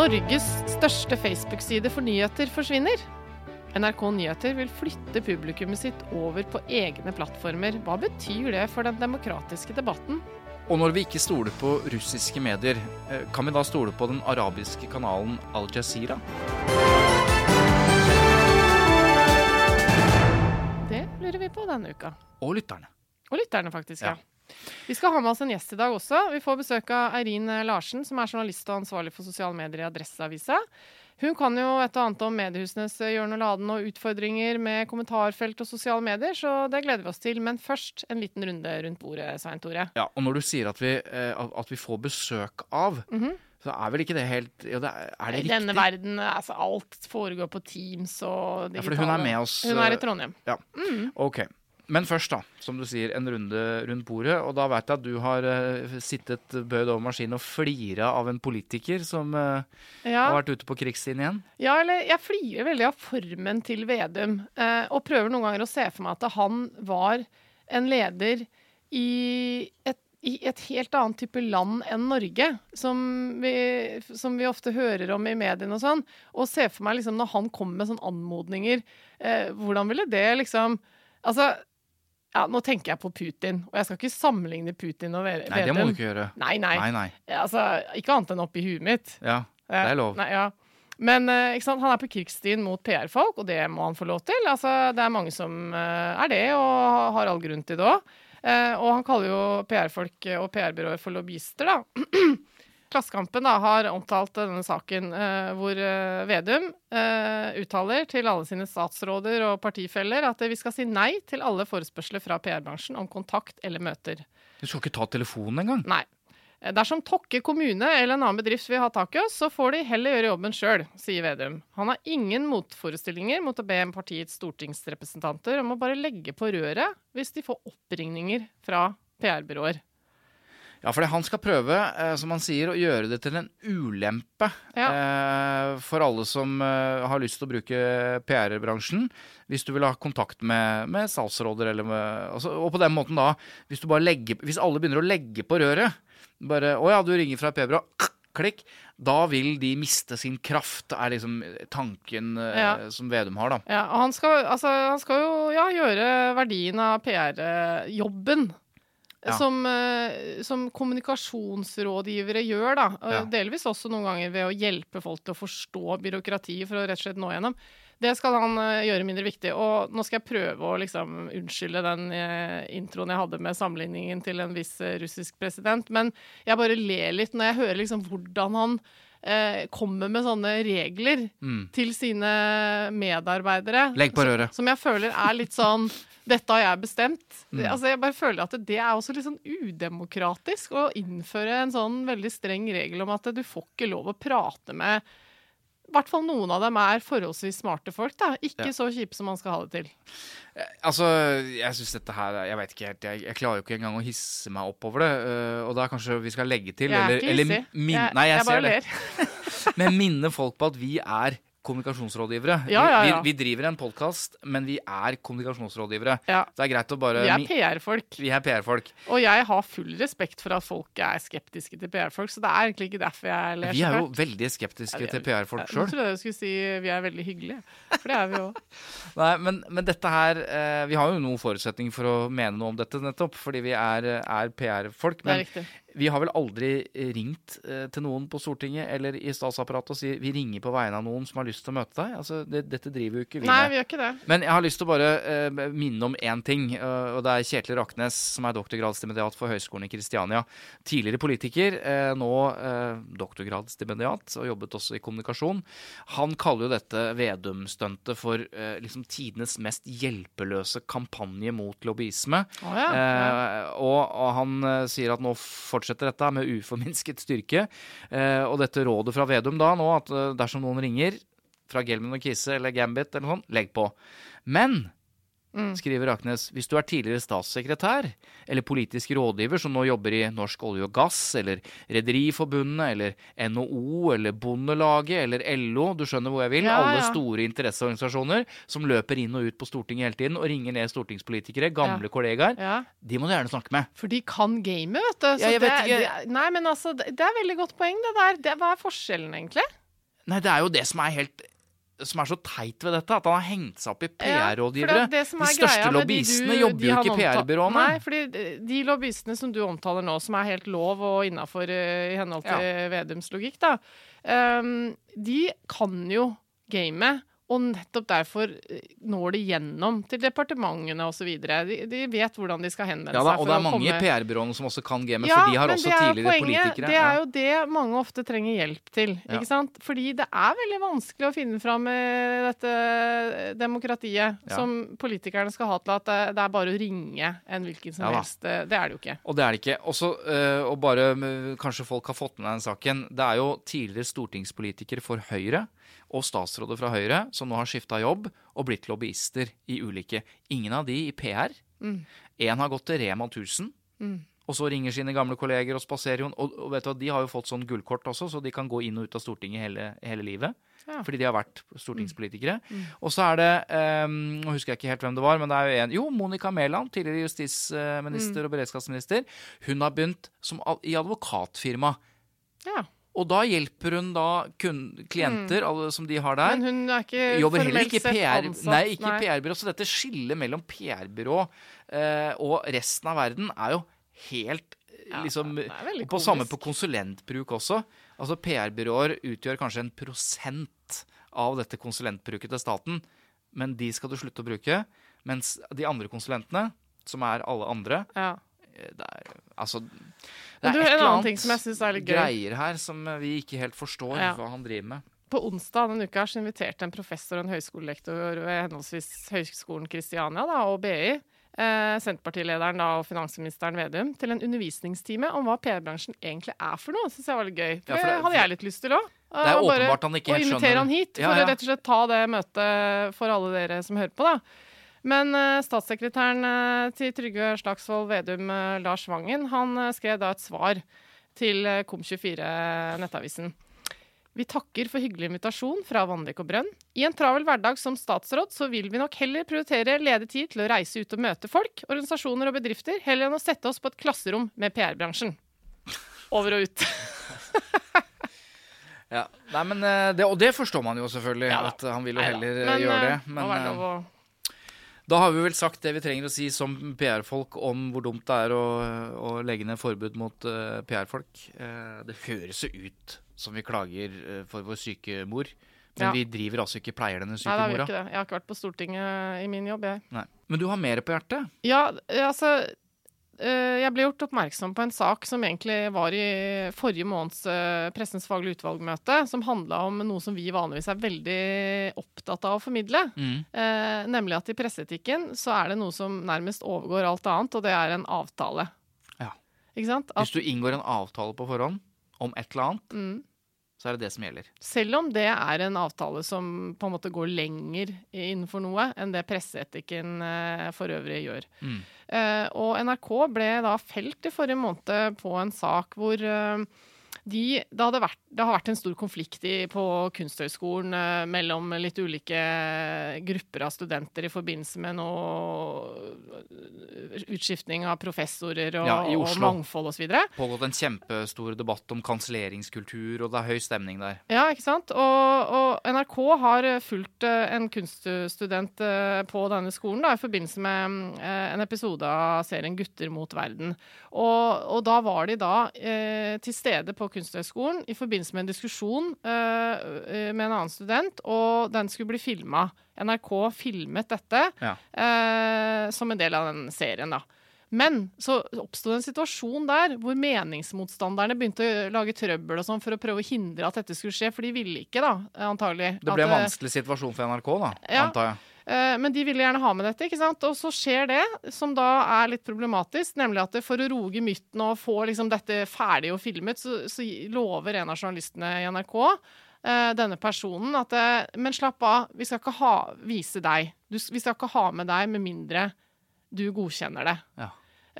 Norges største Facebook-side for nyheter forsvinner. NRK Nyheter vil flytte publikummet sitt over på egne plattformer. Hva betyr det for den demokratiske debatten? Og når vi ikke stoler på russiske medier, eh, kan vi da stole på den arabiske kanalen Al Jazeera? Det lurer vi på denne uka. Og lytterne. Og lytterne, faktisk. ja. Ja. Vi skal ha med oss en gjest i dag også. Vi får besøk av Eirin Larsen, som er journalist og ansvarlig for sosiale medier i Adresseavisa. Hun kan jo et og annet om mediehusenes hjørne og laden og utfordringer med kommentarfelt og sosiale medier, så det gleder vi oss til. Men først en liten runde rundt bordet, Svein Tore. Ja, og når du sier at vi, eh, at- vi får besøk av, så er vel ikke det helt ja, det er, er det I denne verden, altså alt foregår på Teams og Ja, for hun er med oss, Hun er i Trondheim. Ja. Ok. Men først, da, som du sier, en runde rundt bordet. Og da vet jeg at du har uh, sittet bøyd over maskinen og flira av en politiker som uh, Ja. har vært ute på krigsstien igjen. Ja, eller jeg flirer veldig av formen til Vedum, Uh, og prøver noen ganger å se for meg at han var en leder i et, i et helt annet type land enn Norge, som vi, som vi ofte hører om i mediene og sånn. Og se for meg liksom når han kommer med sånne anmodninger, eh, hvordan ville det liksom Altså, ja, nå tenker jeg på Putin, og jeg skal ikke sammenligne Putin og Ve- Vedum. Nei, det må du ikke gjøre. Nei, nei. Nei, nei. Altså, ikke annet enn oppi huet mitt. Ja, det er lov. Nei, ja. Men eh, han er på krigsstien mot PR-folk, og det må han få lov til. Altså, det er mange som eh, er det, og har all grunn til det òg. og han kaller jo PR-folk og PR-byråer for lobbyister, da. Klassekampen da, har omtalt denne saken eh, hvor eh, Vedum eh, uttaler til alle sine statsråder og partifeller at vi skal si nei til alle forespørsler fra PR-bransjen om kontakt eller møter. Du skal ikke ta telefonen engang? Nei. Eh, Dersom Tokke kommune eller en annen bedrift vil ha tak i oss, så får de heller gjøre jobben sjøl, sier Vedum. Han har ingen motforestillinger mot å be partiets stortingsrepresentanter om å bare legge på røret hvis de får oppringninger fra PR-byråer. Ja, fordi han skal prøve, eh, som han sier, å gjøre det til en ulempe eh, for alle som eh, har lyst til å bruke PR-bransjen. Hvis du vil ha kontakt med, med salgsråder eller med altså, Og på den måten da, hvis, du bare legger, hvis alle begynner å legge på røret Bare 'Å ja, du ringer fra PR-byrå', klikk. Da vil de miste sin kraft, er liksom tanken Ja. som Vedum har, da. Ja, og han skal, altså, han skal jo ja, gjøre verdien av PR-jobben. Ja. Som, eh, som kommunikasjonsrådgivere gjør, da. Og Ja. Delvis også noen ganger ved å hjelpe folk til å forstå byråkratiet for å rett og slett nå gjennom. Det skal han eh, gjøre mindre viktig. Og nå skal jeg prøve å liksom unnskylde den eh, introen jeg hadde med sammenligningen til en viss eh, russisk president, men jeg bare ler litt når jeg hører liksom hvordan han eh, kommer med sånne regler Mm. til sine medarbeidere. Legg på røret. Som jeg føler er litt sånn Dette har jeg bestemt. Mm. Altså, jeg bare føler at det er også litt sånn udemokratisk å innføre en sånn veldig streng regel om at du får ikke lov å prate med i hvert fall noen av dem er forholdsvis smarte folk. da. Ikke Ja. så kjipe som man skal ha det til. Altså, jeg syns dette her Jeg vet ikke helt. Jeg, jeg klarer jo ikke engang å hisse meg opp over det. øh, og da kanskje vi skal legge til Jeg er eller, ikke hissig. Jeg- Nei, jeg, jeg ser bare det. Men minne folk på at vi er kommunikasjonsrådgivere. Ja, ja, ja. Vi, vi driver en podkast, men vi er kommunikasjonsrådgivere. Det er greit å bare Vi er PR-folk. Vi er PR-folk. Og jeg har full respekt for at folk er skeptiske til PR-folk, så det er egentlig ikke derfor jeg ler Vi er jo veldig skeptiske til PR-folk sjøl. Jeg trodde jeg skulle si vi er veldig hyggelige. For det er vi òg. Nei, men, men dette her eh, Vi har jo noen forutsetninger for å mene noe om dette, nettopp. Fordi vi er, er PR-folk. Det er Men riktig. Vi har vel aldri ringt eh, til noen på Stortinget eller i statsapparatet og sier vi ringer på vegne av noen som har lyst til å møte deg. Altså, det, dette driver jo ikke vi Nei, med. vi gjør ikke det. Men jeg har lyst til å bare uh, minne om én ting. Uh, og Det er Kjetil Raknes, som er doktorgradsstipendiat for Høgskolen i Kristiania. Tidligere politiker, uh, nå eh, doktorgradsstipendiat, og jobbet også i kommunikasjon. Han kaller jo dette Vedum-stuntet for eh, liksom tidenes mest hjelpeløse kampanje mot lobbyisme. Oh, ja, Eh, og, og han eh, sier at nå fortsetter dette med uforminsket styrke. Eh, og dette rådet fra Vedum da nå, at eh, dersom noen ringer fra Gelman og Kise eller Gambit eller noe sånt, legg på. Men Mm. skriver Raknes, hvis du er tidligere statssekretær eller politisk rådgiver som nå jobber i Norsk olje og gass eller Rederiforbundet eller NHO eller Bondelaget eller LO, du skjønner hvor jeg vil, Ja, alle ja. store interesseorganisasjoner som løper inn og ut på Stortinget hele tiden og ringer ned stortingspolitikere, gamle Ja. kollegaer, de må du gjerne snakke med. For de kan gamet, vet du. Så vet det, det, nei, men altså, det, det er veldig godt poeng, det der. Det, hva er forskjellen, egentlig? Nei, det er jo det som er helt som er så teit ved dette, at han har hengt seg opp i PR-rådgivere. som de største lobbyistene du- jobber jo ikke i PR-byråene. Nei, fordi de- lobbyistene som du omtaler nå, som er helt lov og innafor i henhold til Vedums logikk, da, um, de kan jo gamet. Og nettopp derfor eh, når de gjennom til departementene osv. De, de vet hvordan de skal henvende Ja da, seg. og det er mange i PR-byråene som også kan gamet, Ja, for de har også er tidligere poenget. politikere. Det er jo det mange ofte trenger hjelp til. Ja. ikke sant? Fordi det er veldig vanskelig å finne fram med dette demokratiet Ja. som politikerne skal ha til at det, er bare å ringe en hvilken som helst. eh, Det er det jo ikke. Og det er det ikke. Også, øh, og bare kanskje folk har fått med den saken, det er jo tidligere stortingspolitikere for Høyre og statsråder fra Høyre som nå har skifta jobb og blitt lobbyister i ulike Ingen av de i PR. Mm. Har gått til Rema 1000. Og så ringer sine gamle kolleger og spaserer. Og, og vet du hva, de har jo fått sånn gullkort også, så de kan gå inn og ut av Stortinget hele, hele livet. Ja. Fordi de har vært stortingspolitikere. Og så er det ehm, Nå husker jeg ikke helt hvem det var, men det er jo en Jo, Monica Mæland, tidligere justisminister og beredskapsminister. Hun har begynt som, i advokatfirma. Ja. Og da hjelper hun da klienter, alle som de har der. Men hun er ikke Jobber heller ikke PR, ansatt. nei, ikke PR-byrå. Så dette skillet mellom PR-byrå eh, og resten av verden er jo helt eh, Ja, liksom og På samme på konsulentbruk også. Altså PR-byråer utgjør kanskje en prosent av dette konsulentbruket til staten, men de skal du slutte å bruke. Mens de andre konsulentene, som er alle andre Ja. Det er, altså, det er du, et eller annet ting som jeg synes er litt gøy. greier her som vi ikke helt forstår Ja. hva han driver med. På onsdag denne uka så inviterte en professor og en høyskolelektor ved henholdsvis Høgskolen Kristiania da, og BI, eh, Senterpartilederen da, og finansministeren Vedum, til en undervisningstime om hva PR-bransjen egentlig er for noe. Det syns jeg var litt gøy. Ja, Det, for det- hadde jeg litt lyst til òg. Det er åpenbart han ikke helt Og invitere skjønner- han hit Ja, for ja. å rett og slett ta det møtet for alle dere som hører på, da. Men eh, statssekretæren eh, til Trygve Slagsvold Vedum, eh, Lars Vangen, han skrev da et svar til eh, Kom24 Nettavisen. Vi takker for hyggelig invitasjon fra Vanvik og Brønn. I en travel hverdag som statsråd så vil vi nok heller prioritere ledig tid til å reise ut og møte folk, organisasjoner og bedrifter, heller enn å sette oss på et klasserom med PR-bransjen. Over og ut. Ja, Nei, men det, Og det forstår man jo selvfølgelig, Ja at han vil jo heller eh, Men, gjøre det. eh, må Men være lov å- da har vi vel sagt det vi trenger å si som PR-folk om hvor dumt det er å, å legge ned forbud mot uh, PR-folk. Uh, det høres jo ut som vi klager uh, for vår syke mor, men Ja. vi driver altså ikke pleier denne Nei, syke er jo mora. ikke det. Jeg har ikke vært på Stortinget i min jobb, jeg. Nei. Men du har mer på hjertet? Ja, altså eh, Jeg ble gjort oppmerksom på en sak som egentlig var i forrige måneds eh, Pressens faglige utvalgmøte, som handla om noe som vi vanligvis er veldig opptatt av å formidle. Mm. Eh, nemlig at i presseetikken så er det noe som nærmest overgår alt annet, og det er en avtale. Ja. Ikke sant? At, Hvis du inngår en avtale på forhånd om et eller annet, mm, så er det det som gjelder. selv om det er en avtale som på en måte går lenger innenfor noe enn det presseetikken eh, for øvrig gjør. Mm. Eh, og NRK ble da felt i forrige måned på en sak hvor eh, de, det, vært, det har vært en stor konflikt i, på Kunsthøgskolen eh, mellom litt ulike grupper av studenter i forbindelse med noe eh, utskiftning av professorer og, Ja, og mangfold osv. Pågått en kjempestor debatt om kanselleringskultur, og det er høy stemning der. Ja, ikke sant? Og, og NRK har eh, fulgt eh, en kunststudent eh, på denne skolen da, i forbindelse med eh, en episode av serien 'Gutter mot verden'. Og, og da var de da eh, til stede på Kunsthøgskolen i forbindelse med en diskusjon eh, med en annen student, og den skulle bli filma. NRK filmet dette Ja. uh, som en del av den serien, da. Men så oppsto en situasjon der hvor meningsmotstanderne begynte å lage trøbbel og sånn for å prøve å hindre at dette skulle skje, for de ville ikke, da, antagelig. Det ble at, en vanskelig situasjon for NRK, da, Ja. antar jeg. Eh, Men de ville gjerne ha med dette, ikke sant? Og så skjer det, som da er litt problematisk, nemlig at for å roge mytten og få liksom dette ferdig og filmet, så, så lover en av journalistene i NRK eh, denne personen at eh, Men slapp av, vi skal ikke ha, vise deg. Du, vi skal ikke ha med deg med mindre du godkjenner det. Ja.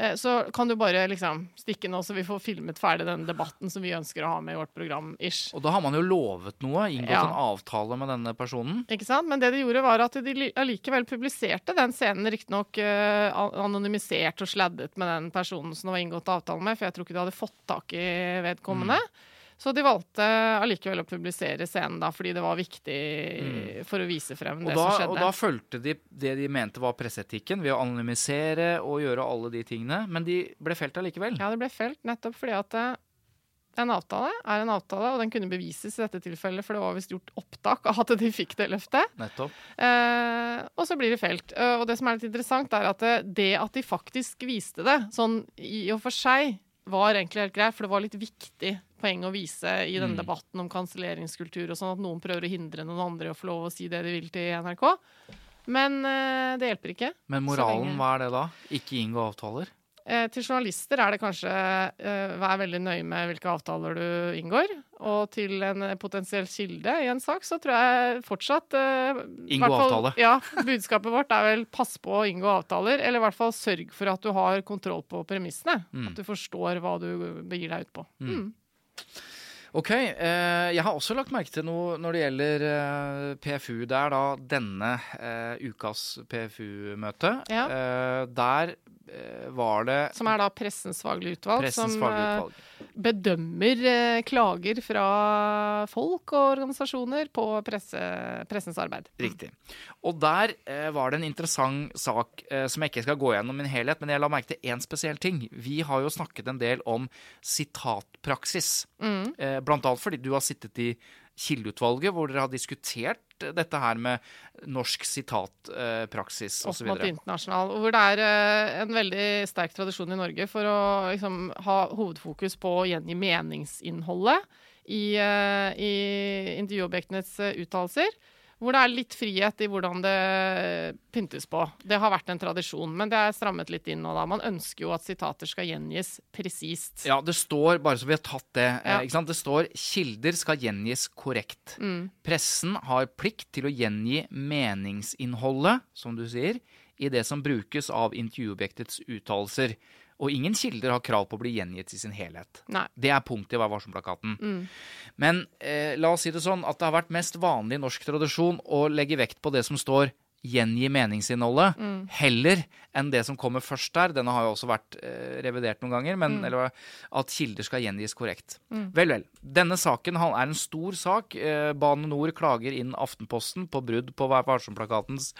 Eh, Så kan du bare liksom stikke nå, så vi får filmet ferdig den debatten som vi ønsker å ha med i vårt program. ish. Og da har man jo lovet noe, inngått Ja. en avtale med denne personen. Ikke sant? Men det de gjorde, var at de li- allikevel publiserte den scenen, riktignok uh, anonymisert og sladdet med den personen som det var inngått avtale med, for jeg tror ikke de hadde fått tak i vedkommende. Mm. Så de valgte allikevel å publisere scenen, da, fordi det var viktig for å vise frem Mm. Det da, som skjedde. og da fulgte de det de mente var presseetikken, ved å anonymisere og gjøre alle de tingene. Men de ble felt allikevel. Ja, det ble felt nettopp fordi at eh, en avtale er en avtale, og den kunne bevises i dette tilfellet, for det var visst gjort opptak av at de fikk det løftet. Nettopp. Eh, og så blir det felt. Eh, og det som er litt interessant, er at det, det at de faktisk viste det, sånn i og for seg, var egentlig helt greit, for det var litt viktig poeng å vise i denne Mm. debatten om kanselleringskultur og sånn, at noen prøver å hindre noen andre å få lov å si det de vil til NRK. Men eh, det hjelper ikke. Men moralen, hva er det da? Ikke inngå avtaler? Eh, til journalister er det kanskje eh, vær veldig nøye med hvilke avtaler du inngår. Og til en eh, potensiell kilde i en sak, så tror jeg fortsatt eh, Inngå fall- avtale. Ja, Budskapet vårt er vel pass på å inngå avtaler, eller i hvert fall sørg for at du har kontroll på premissene. Mm. At du forstår hva du begir deg ut på. Mm. Ok, eh, jeg har også lagt merke til noe når det gjelder eh, PFU. Det er da denne eh, ukas PFU-møte. Ja. Eh, der var det Som er da Pressens faglige utvalg, Pressens faglige utvalg. Bedømmer eh, klager fra folk og organisasjoner på presse, pressens arbeid. Riktig. Og der eh, var det en interessant sak eh, som jeg ikke skal gå gjennom i en helhet, men jeg la merke til én spesiell ting. Vi har jo snakket en del om sitatpraksis. Mm. Blant annet fordi du har sittet i Kildeutvalget, hvor dere har diskutert dette her med norsk sitatpraksis eh, osv. mot internasjonal. Hvor det er eh, en veldig sterk tradisjon i Norge for å liksom, ha hovedfokus på å gjengi meningsinnholdet i, eh, i intervjuobjektenes eh, uttalelser. Hvor det er litt frihet i hvordan det pyntes på. Det har vært en tradisjon, men det er strammet litt inn nå, da. Man ønsker jo at sitater skal gjengis presist. Ja, det står, bare så vi har tatt det, eh, Ja. ikke sant? det står 'kilder skal gjengis korrekt'. Mm. Pressen har plikt til å gjengi meningsinnholdet, som du sier, i det som brukes av intervjuobjektets uttalelser. Og ingen kilder har krav på å bli gjengitt i sin helhet. Nei. Det er punktet i Vær varsom-plakaten. Mm. Men eh, la oss si det sånn at det har vært mest vanlig i norsk tradisjon å legge vekt på det som står 'gjengi meningsinnholdet', Mm. heller enn det som kommer først der. Denne har jo også vært eh, revidert noen ganger, men Mm. eller, at kilder skal gjengis korrekt. Vel, vel. Denne saken han er en stor sak. Eh, Bane Nor klager inn Aftenposten på brudd på Vær varsom-plakatens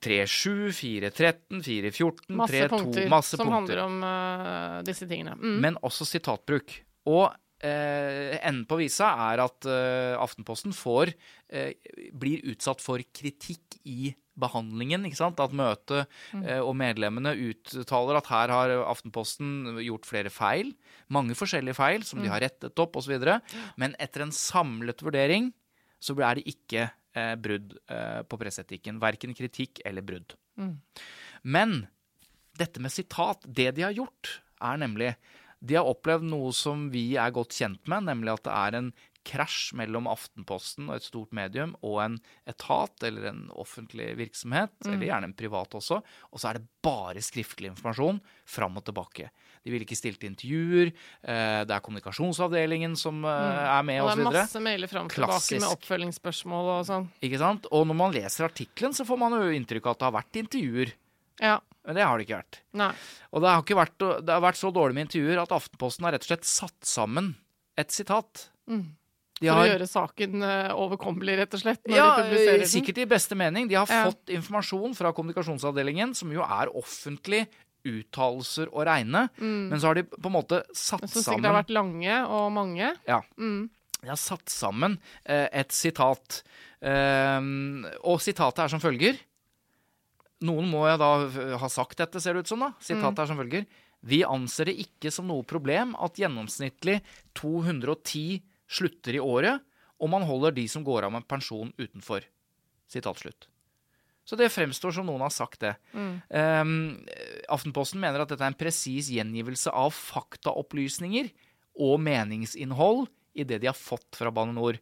3.7, 4.13, 4.14, Masse 3.2 punkter Masse som handler om uh, disse tingene. Mm. Men også sitatbruk. Og enden på visa er at eh, Aftenposten får eh, blir utsatt for kritikk i behandlingen. ikke sant? At møtet eh, og medlemmene uttaler at her har Aftenposten gjort flere feil. Mange forskjellige feil som de har rettet opp osv. Men etter en samlet vurdering så er det ikke eh, brudd eh, på presseetikken. Verken kritikk eller brudd. Men dette med sitat, det de har gjort, er nemlig De har opplevd noe som vi er godt kjent med, nemlig at det er en krasj mellom Aftenposten og et stort medium og en etat eller en offentlig virksomhet, eller gjerne en privat også, og så er det bare skriftlig informasjon fram og tilbake. De vil ikke stille til intervjuer, eh, det er kommunikasjonsavdelingen som mm. er med, Og det er masse mailer fram og tilbake med oppfølgingsspørsmål og sånn. Ikke sant? Og når man leser artikkelen, så får man jo inntrykk av at det har vært intervjuer. Ja. Men det har det ikke vært. Nei. Og det har, ikke vært, det har vært så dårlig med intervjuer at Aftenposten har rett og slett satt sammen et sitat. De Mm. For har, å gjøre saken eh, overkommelig, rett og slett, ja, sikkert i beste mening. De har Ja. fått informasjon fra kommunikasjonsavdelingen, som jo er offentlig uttalelser å regne. Men så har de på en måte satt sammen Som sikkert sammen har vært lange og mange. Ja. Mm. De har satt sammen eh, et sitat. Ehm, og sitatet er som følger. Noen må jo da ha sagt dette, ser det ut som. da. Sitatet er som følger. Vi anser det ikke som noe problem at gjennomsnittlig 210 slutter i året, og man holder de som går av med pensjon utenfor. Sitat slutt. Så det fremstår som noen har sagt det. Ehm, Aftenposten mener at dette er en presis gjengivelse av faktaopplysninger og meningsinnhold i det de har fått fra Bane NOR.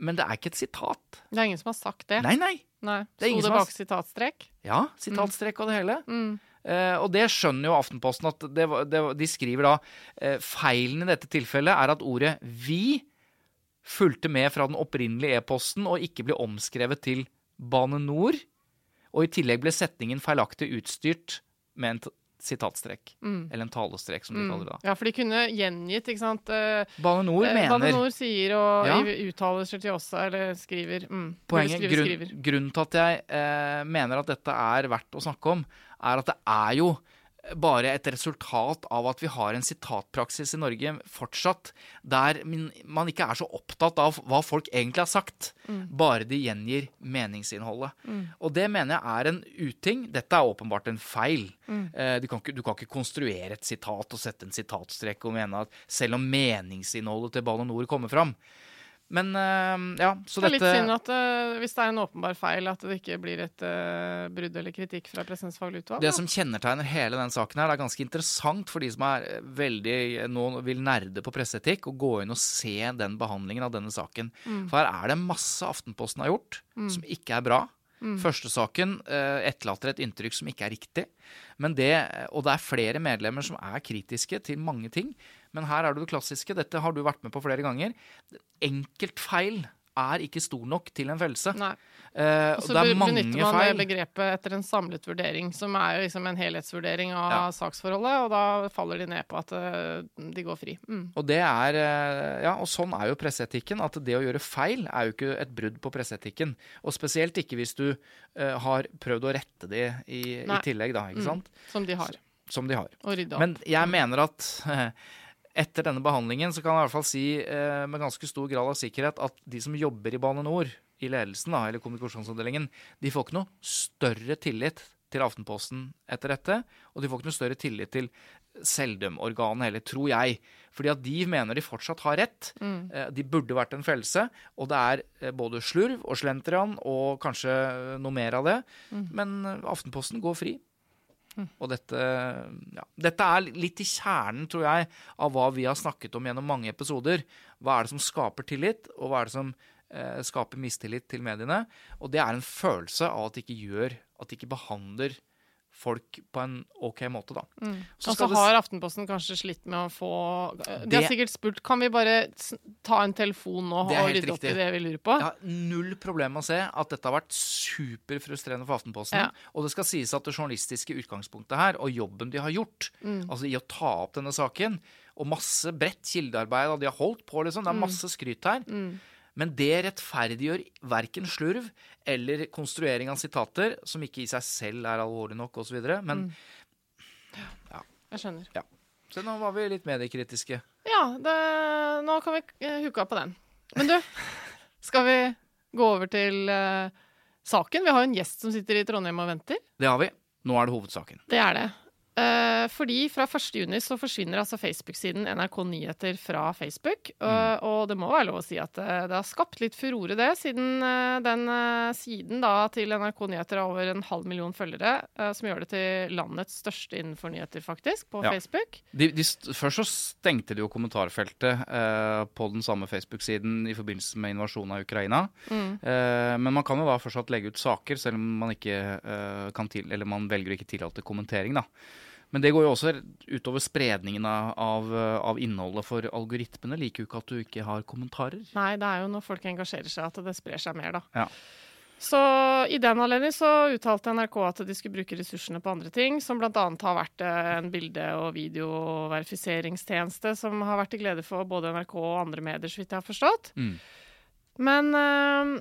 Men det er ikke et sitat. Det er ingen som har sagt det. Nei, nei. Nei. Det Sto det som har- bak sitatstrek? Ja, sitatstrek og det hele. Mm. Eh, og det skjønner jo Aftenposten at det, det, de skriver da eh, Feilen i dette tilfellet er at ordet 'vi' fulgte med fra den opprinnelige e-posten og ikke ble omskrevet til Bane NOR. Og i tillegg ble setningen feilaktig utstyrt med en t Mm. Eller en talestrek, som de kaller det da. Ja, for de kunne gjengitt, ikke sant. Eh, Bane NOR eh, mener Bane NOR sier og Ja. uttaler seg til oss, eller skriver. Mm. Poenget, Skriver, grunn, skriver. grunnen til at jeg eh, mener at dette er verdt å snakke om, er at det er jo bare et resultat av at vi har en sitatpraksis i Norge fortsatt, der man ikke er så opptatt av hva folk egentlig har sagt, bare de gjengir meningsinnholdet. Og det mener jeg er en uting. Dette er åpenbart en feil. Mm. du, kan ikke, du kan ikke konstruere et sitat og sette en sitatstrek og mene at selv om meningsinnholdet til Bane NOR kommer fram. Men eh, ja, så Det er litt synd at uh, hvis det er en åpenbar feil, at det ikke blir et uh, brudd eller kritikk fra Pressens faglige utvalg. Det da. som kjennetegner hele den saken her, det er ganske interessant for de som er eh, veldig nå vil nerde på presseetikk, å gå inn og se den behandlingen av denne saken. For her er det masse Aftenposten har gjort som ikke er bra. Første saken uh, etterlater et inntrykk som ikke er riktig. Men det, og det er flere medlemmer som er kritiske til mange ting. Men her er det det klassiske. Dette har du vært med på flere ganger. Enkeltfeil er ikke stor nok til en fellelse. Nei. Eh, Og så er benytter man feil. det begrepet etter en samlet vurdering, som er liksom en helhetsvurdering av Ja. saksforholdet, og da faller de ned på at eh, de går fri. Mm. Og det er, eh, ja, og sånn er jo presseetikken. At det å gjøre feil er jo ikke et brudd på presseetikken. Og spesielt ikke hvis du uh, har prøvd å rette det i, i tillegg, da. Ikke sant? Som de har. Som de har. Men jeg mener at etter denne behandlingen så kan jeg i hvert fall si eh, med ganske stor grad av sikkerhet at de som jobber i Bane NOR, i ledelsen da, eller kommunikasjonsavdelingen, de får ikke noe større tillit til Aftenposten etter dette. Og de får ikke noe større tillit til Seldum-organet heller, tror jeg. Fordi at de mener de fortsatt har rett. Eh, De burde vært en fellelse. Og det er eh, både slurv og slentrian og kanskje eh, noe mer av det. Men eh, Aftenposten går fri. Og dette, ja, dette er litt i kjernen, tror jeg, av hva vi har snakket om gjennom mange episoder. Hva er det som skaper tillit, og hva er det som eh, skaper mistillit til mediene? Og det er en følelse av at de ikke gjør, at de ikke behandler folk på en ok måte, da. Mm. Og så har Aftenposten kanskje slitt med å få De Det- har sikkert spurt kan vi bare ta en telefon nå og rydde opp i det vi lurer på. Jeg har null problem med å se at dette har vært superfrustrerende for Aftenposten. Ja. Og det skal sies at det journalistiske utgangspunktet her, og jobben de har gjort, Mm. altså i å ta opp denne saken, og masse bredt kildearbeid, og de har holdt på, liksom, det er Mm. masse skryt her. Men det rettferdiggjør verken slurv eller konstruering av sitater, som ikke i seg selv er alvorlig nok, osv. Men Jeg skjønner. ja. Så nå var vi litt mediekritiske. Ja, det, nå kan vi huke av på den. Men du, skal vi gå over til uh, saken? Vi har jo en gjest som sitter i Trondheim og venter. Det har vi. Nå er det hovedsaken. Det er det. Eh, fordi fra 1.6 så forsvinner altså Facebook-siden NRK Nyheter fra Facebook. Mm. Og, det må være lov å si at det, eh, det har skapt litt furore, det, siden den siden da til NRK Nyheter har over en halv million følgere, som gjør det til landets største innenfor nyheter, faktisk, på ja. Facebook. De, de først så stengte de jo kommentarfeltet på den samme Facebook-siden i forbindelse med invasjonen av Ukraina. Mm. men man kan jo da fortsatt legge ut saker, selv om man ikke kan til, eller man velger å ikke tillate kommentering, da. Men det går jo også utover spredningen av, av, innholdet, for algoritmene liker jo ikke at du ikke har kommentarer. Nei, det er jo når folk engasjerer seg at det sprer seg mer, da. Ja. Så i den anledning så uttalte NRK at de skulle bruke ressursene på andre ting, som bl.a. har vært eh, en bilde- og videoverifiseringstjeneste som har vært til glede for både NRK og andre medier, så vidt jeg har forstått. Mm. Men øh,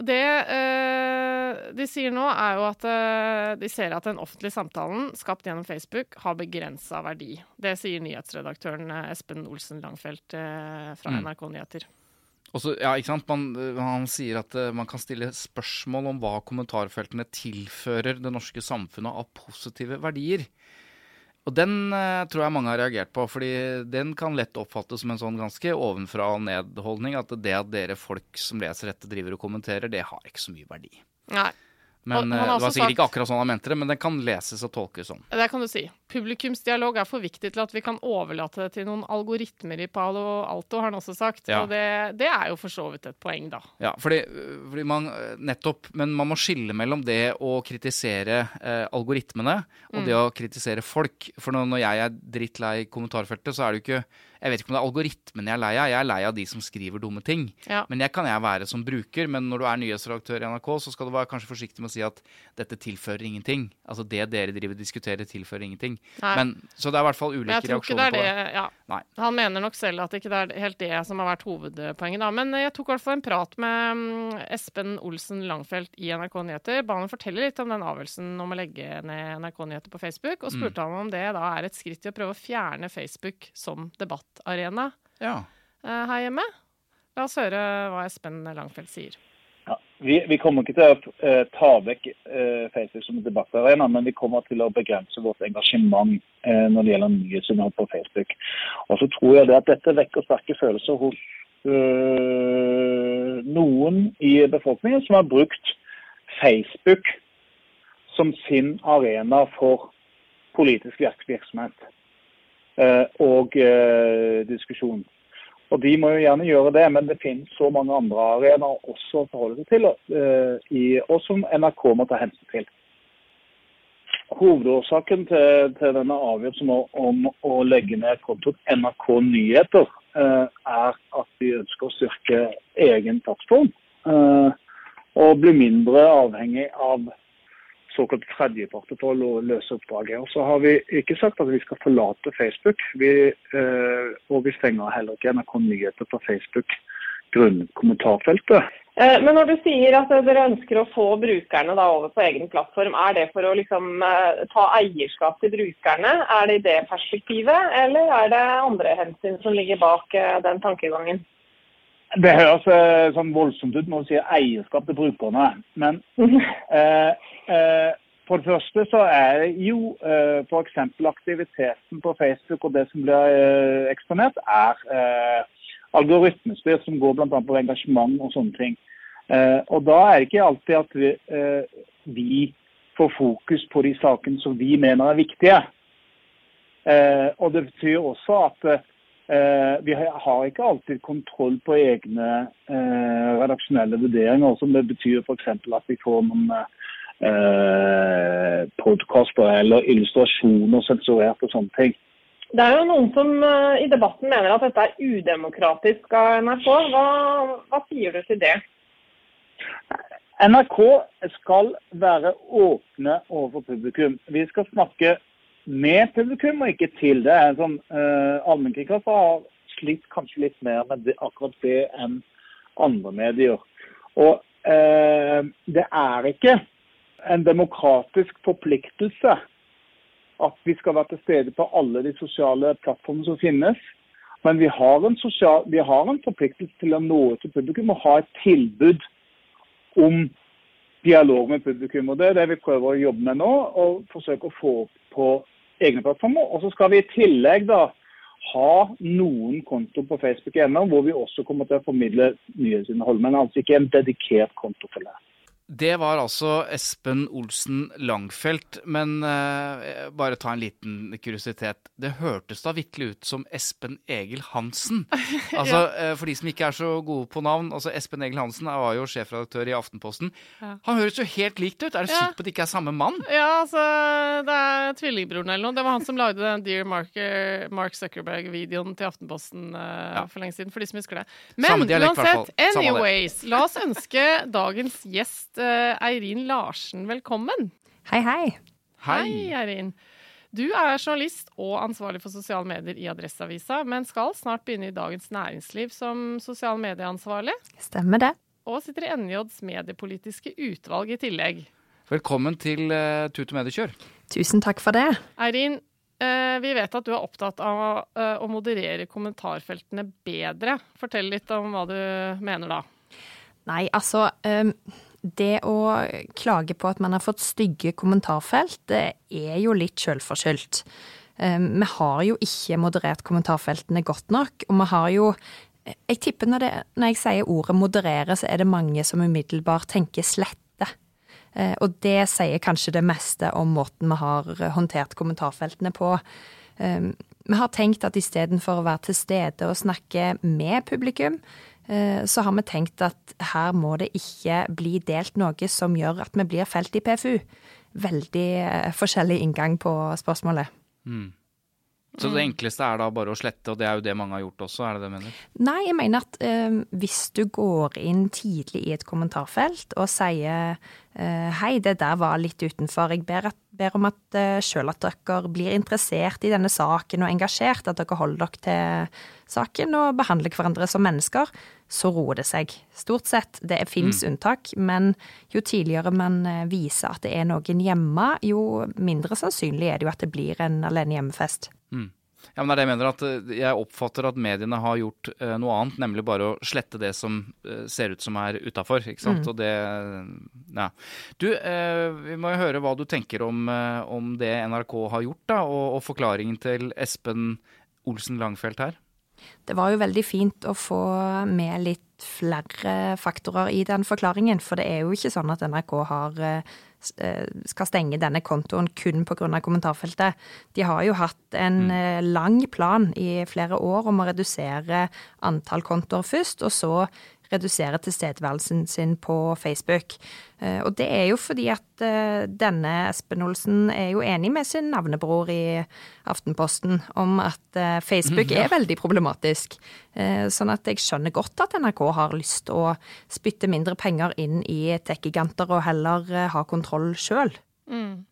det uh, de sier nå, er jo at uh, de ser at den offentlige samtalen skapt gjennom Facebook har begrensa verdi. Det sier nyhetsredaktøren uh, Espen Olsen Langfelt fra mm. NRK Nyheter. Også, ja, ikke sant? Man, han sier at man kan stille spørsmål om hva kommentarfeltene tilfører det norske samfunnet av positive verdier. Og den uh, tror jeg mange har reagert på, fordi den kan lett oppfattes som en sånn ganske ovenfra og ned-holdning. At det at dere folk som leser dette, driver og kommenterer, det har ikke så mye verdi. Nei. Men eh, Det var sikkert sagt, ikke akkurat sånn han mente det, men den kan leses og tolkes sånn. Det kan du si. Publikumsdialog er for viktig til at vi kan overlate det til noen algoritmer i Palo Alto, har han også sagt. Ja. Og det, det, er jo for så vidt et poeng, da. Ja, fordi, fordi, man nettopp Men man må skille mellom det å kritisere eh, algoritmene og mm. det å kritisere folk. For når jeg er drittlei kommentarfeltet, så er det jo ikke jeg vet ikke om det er algoritmene jeg er lei av. Jeg er lei av de som skriver dumme ting. Ja. Men jeg kan jeg være som bruker. Men når du er nyhetsredaktør i NRK, så skal du være kanskje forsiktig med å si at dette tilfører ingenting. Altså det dere driver og diskuterer, tilfører ingenting. Men, så det er i hvert fall ulike reaksjoner det på det. Ja. Han mener nok selv at det ikke er helt det som har vært hovedpoenget. Da. Men jeg tok i hvert fall en prat med mm, Espen Olsen Langfelt i NRK Nyheter. Ba han fortelle litt om den avgjørelsen om å legge ned NRK Nyheter på Facebook, og spurte mm. han om det da er et skritt i å prøve å fjerne Facebook som debattarena ja. Eh, her hjemme. La oss høre hva Espen Langfeldt sier. Ja, vi, vi, kommer ikke til å uh, ta vekk uh, Facebook som debattarena, men vi kommer til å begrense vårt engasjement uh, når det gjelder nyhetsinnhold på Facebook. Og så tror jeg det at dette vekker sterke følelser hos noen i befolkningen som har brukt Facebook som sin arena for politisk virksomhet. Eh, og eh, diskusjon. Og De må jo gjerne gjøre det, men det finnes så mange andre arenaer også å forholde seg til, eh, og som NRK må ta hensyn til. Hovedårsaken til, til denne avgjørelsen om å legge ned kontoen NRK Nyheter, er at vi ønsker å styrke egen plattform. Og bli mindre avhengig av såkalt tredjepart for å løse oppdraget. Og så har vi ikke sagt at vi skal forlate Facebook, vi, eh, og vi stenger heller ikke NRK Nyheter på Facebook grunnkommentarfeltet. Eh, men når du sier at dere ønsker å få brukerne over på egen plattform, er det for å liksom eh, ta eierskap til brukerne? Er det i det perspektivet, eller er det andre hensyn som ligger bak den tankegangen? Det høres eh, sånn voldsomt ut når du sier eierskap til brukerne. Men eh, eh, for det første så er jo eh, f.eks. aktiviteten på Facebook og det som blir eh, eksponert, er eh, algoritmestyrt, som går bl.a. på engasjement og sånne ting. Eh, og da er det ikke alltid at vi, vi, får fokus på de sakene som vi mener er viktige. og det betyr også at vi har ikke alltid kontroll på egne eh, redaksjonelle vurderinger, som det betyr f.eks. at vi får noen eh, podkaster eller illustrasjoner sensurert og sånne ting. Det er jo noen som i debatten mener at dette er udemokratisk av NRK. Hva, hva sier du til det? NRK skal være åpne overfor publikum. Vi skal snakke med publikum og ikke til. Det er sånn, uh, Allmennkringkaster har slitt kanskje litt mer med det, akkurat det enn andre medier. Og uh, det er ikke en demokratisk forpliktelse at vi skal være til stede på alle de sosiale plattformene som finnes. Men vi har sosial, vi har en forpliktelse til å nå ut til publikum og ha et tilbud om dialog med publikum. og Det er det vi prøver å jobbe med nå. Og forsøke å få på egne plattformer. Og så skal vi i tillegg da ha noen konto på Facebook ennå, hvor vi også kommer til å formidle nyhetsinnhold. Men altså ikke en dedikert konto for det. Det var altså Espen Olsen Langfelt. Men uh, bare ta en liten kuriositet. Det hørtes da vitterlig ut som Espen Egil Hansen. Altså, ja. uh, For de som ikke er så gode på navn. altså Espen Egil Hansen var jo sjefredaktør i Aftenposten. Ja. Han høres jo helt likt ut. Er du ja. sikker på at det ikke er samme mann? Ja, altså Det er tvillingbroren eller noe. Det var han som lagde den Dear Mark, Mark Zuckerberg-videoen til Aftenposten uh, for lenge siden. For de som husker det. Men uansett, anyways, la oss ønske dagens gjest Eirin Larsen velkommen. Hei, hei. Hei, Eirin. Du er journalist og ansvarlig for sosiale medier i Adresseavisa, men skal snart begynne i Dagens Næringsliv som sosial medieansvarlig. Stemmer det. Og sitter i NJs mediepolitiske utvalg i tillegg. Velkommen til uh, Tut og Mediekjør. Tusen takk for det. Eirin, uh, vi vet at du er opptatt av uh, å moderere kommentarfeltene bedre. Fortell litt om hva du mener da. Nei, altså um det å klage på at man har fått stygge kommentarfelt, det er jo litt sjølforskyldt. Ehm, vi har jo ikke moderert kommentarfeltene godt nok, og vi har jo Jeg tipper når, det, når jeg sier ordet moderere, så er det mange som umiddelbart tenker slette. Eh, og det sier kanskje det meste om måten vi har håndtert kommentarfeltene på. Ehm, vi har tenkt at istedenfor å være til stede og snakke med publikum, så har vi tenkt at her må det ikke bli delt noe som gjør at vi blir felt i PFU. Veldig eh, forskjellig inngang på spørsmålet. Mm. Så det enkleste er da bare å slette, og det er jo det mange har gjort også, er det det du mener? Nei, jeg mener at eh, hvis du går inn tidlig i et kommentarfelt og sier eh, hei, det der var litt utenfor, jeg ber, at, ber om at eh, sjøl at dere blir interessert i denne saken og engasjert, at dere holder dere til saken og behandler hverandre som mennesker, så roer det seg. Stort sett. Det fins mm. unntak, men jo tidligere man eh, viser at det er noen hjemme, jo mindre sannsynlig er det jo at det blir en alene hjemmefest. Ja, men det er det Jeg mener at eh, jeg oppfatter at mediene har gjort uh, noe annet, nemlig bare å slette det som uh, ser ut som er utafor. Mm. Og det Ja. Du, uh, vi må jo høre hva du tenker om, om det NRK har gjort, da, og, og, forklaringen til Espen Olsen Langfelt her. Det var jo veldig fint å få med litt flere faktorer i den forklaringen, for det er jo ikke sånn at NRK har skal stenge denne kontoen kun pga. kommentarfeltet. De har jo hatt en mm. Eh, lang plan i flere år om å redusere antall kontoer først, og så redusere tilstedeværelsen sin på Facebook. Eh, og det er jo fordi at eh, denne Espen Olsen er jo enig med sin navnebror i Aftenposten om at eh, Facebook er veldig problematisk. Sånn at jeg skjønner godt at NRK har lyst til å spytte mindre penger inn i tech-giganter og heller ha kontroll sjøl. Mm.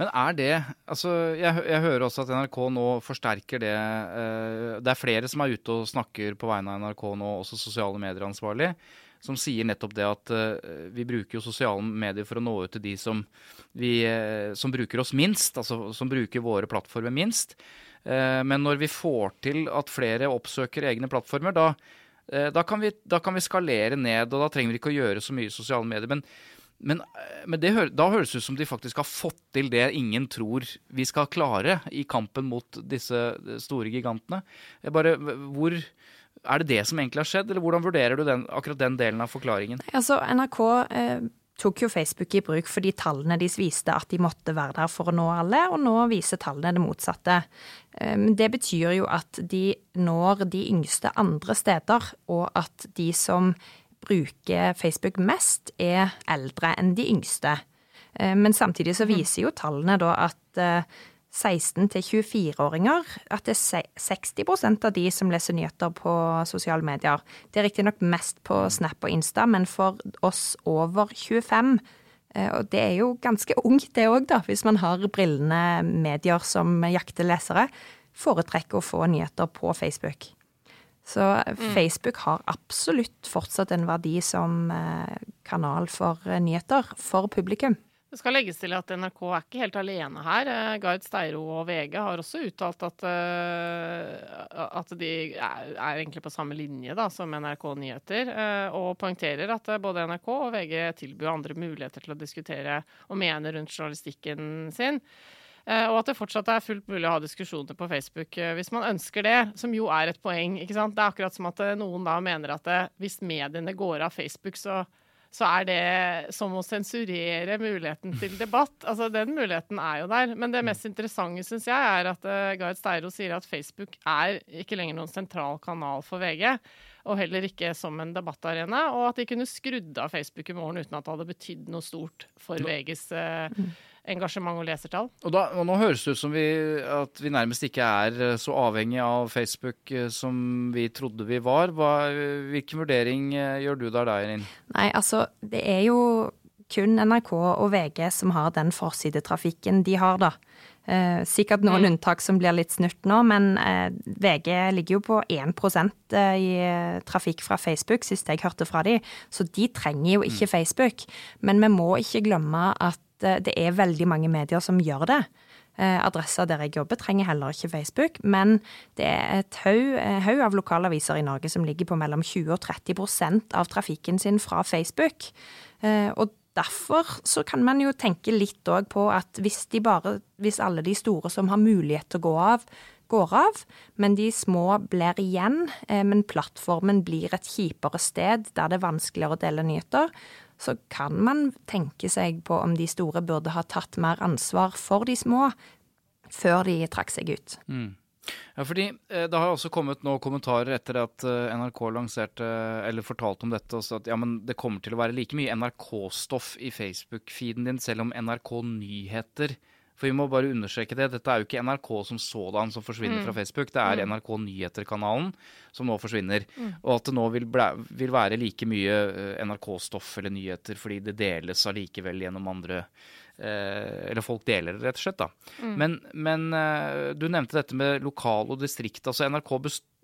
Men er det Altså, jeg, jeg, hører også at NRK nå forsterker det. Eh, det er flere som er ute og snakker på vegne av NRK nå, også sosiale medier-ansvarlig, som sier nettopp det at uh, vi bruker jo sosiale medier for å nå ut til de som, vi, uh, som bruker oss minst, altså som bruker våre plattformer minst. Men når vi får til at flere oppsøker egne plattformer, da, da, kan vi, da, kan vi, skalere ned, og da trenger vi ikke å gjøre så mye sosiale medier. Men men, men det, da høres det ut som de faktisk har fått til det ingen tror vi skal klare i kampen mot disse store gigantene. Bare, hvor, er det det som egentlig har skjedd, eller hvordan vurderer du den, akkurat den delen av forklaringen? Altså, NRK eh, tok jo Facebook i bruk fordi tallene deres viste at de måtte være der for å nå alle, og nå viser tallene det motsatte. Eh, det betyr jo at de når de yngste andre steder, og at de som bruker Facebook mest, er eldre enn de yngste. Eh, men samtidig så mhm. viser jo tallene da at 16- til 24-åringer at det er 60% av de som leser nyheter på sosiale medier. Det er riktignok mest på Snap og Insta, men for oss over 25 eh, og det er jo ganske ungt det òg, da, hvis man har brillende medier som jakter lesere. Foretrekker å få nyheter på Facebook. Så mm. Facebook har absolutt fortsatt en verdi som eh, kanal for eh, nyheter for publikum. Det skal legges til at NRK er ikke helt alene her. Eh, Gard Steiro og VG har også uttalt at, at de er, egentlig på samme linje da, som NRK Nyheter, og poengterer at både NRK og VG tilbyr andre muligheter til å diskutere og mene rundt journalistikken sin. Eh, og at det fortsatt er fullt mulig å ha diskusjoner på Facebook eh, hvis man ønsker det, som jo er et poeng. ikke sant? Det er akkurat som at noen da mener at hvis mediene går av Facebook, så så er det som å sensurere muligheten til debatt. Altså, Den muligheten er jo der. Men det mest interessante syns jeg er at uh, Gard Steiro sier at Facebook er ikke lenger noen sentral kanal for VG. Og heller ikke som en debattarena. Og at de kunne skrudd av Facebook i morgen uten at det hadde betydd noe stort for VGs eh, engasjement og lesertall. Og, da, og nå høres det ut som vi, at vi nærmest ikke er eh, så avhengig av Facebook eh, som vi trodde vi var. Hva, hvilken vurdering eh, gjør du der, da, Eirin? Nei, altså det er jo kun NRK og VG som har den forsidetrafikken de har, da. Eh, sikkert noen mm. unntak som blir litt snurt nå, men eh, VG ligger jo på 1% i trafikk fra Facebook, sist jeg hørte fra de, så de trenger jo ikke mm. Facebook. Men vi må ikke glemme at Eh, det er veldig mange medier som gjør det. Eh, adressa der jeg jobber, trenger heller ikke Facebook, men det er et eh, haug av lokalaviser i Norge som ligger på mellom 20 og 30% av trafikken sin fra Facebook. Og derfor så kan man jo tenke litt òg på at hvis, bare, hvis alle de store som har mulighet til å gå av, går av, men de små blir igjen, men plattformen blir et kjipere sted der det er vanskeligere å dele nyheter, så kan man tenke seg på om de store burde ha tatt mer ansvar for de små før de trakk seg ut. Mm. Ja, fordi eh, Det har også kommet nå kommentarer etter at eh, NRK lanserte eller fortalte om dette. Også at ja, men det kommer til å være like mye NRK-stoff i Facebook-feeden din, selv om NRK Nyheter for vi må bare understreke det. Dette er jo ikke NRK som sådan som forsvinner mm. fra Facebook. Det er mm. NRK Nyheter-kanalen som nå forsvinner. Mm. Og at det nå vil, ble, vil være like mye eh, NRK-stoff eller nyheter fordi det deles allikevel gjennom andre eh, Eller folk deler det, rett og slett. da. Mm. Men, men eh, du nevnte dette med lokal og distrikt. altså NRK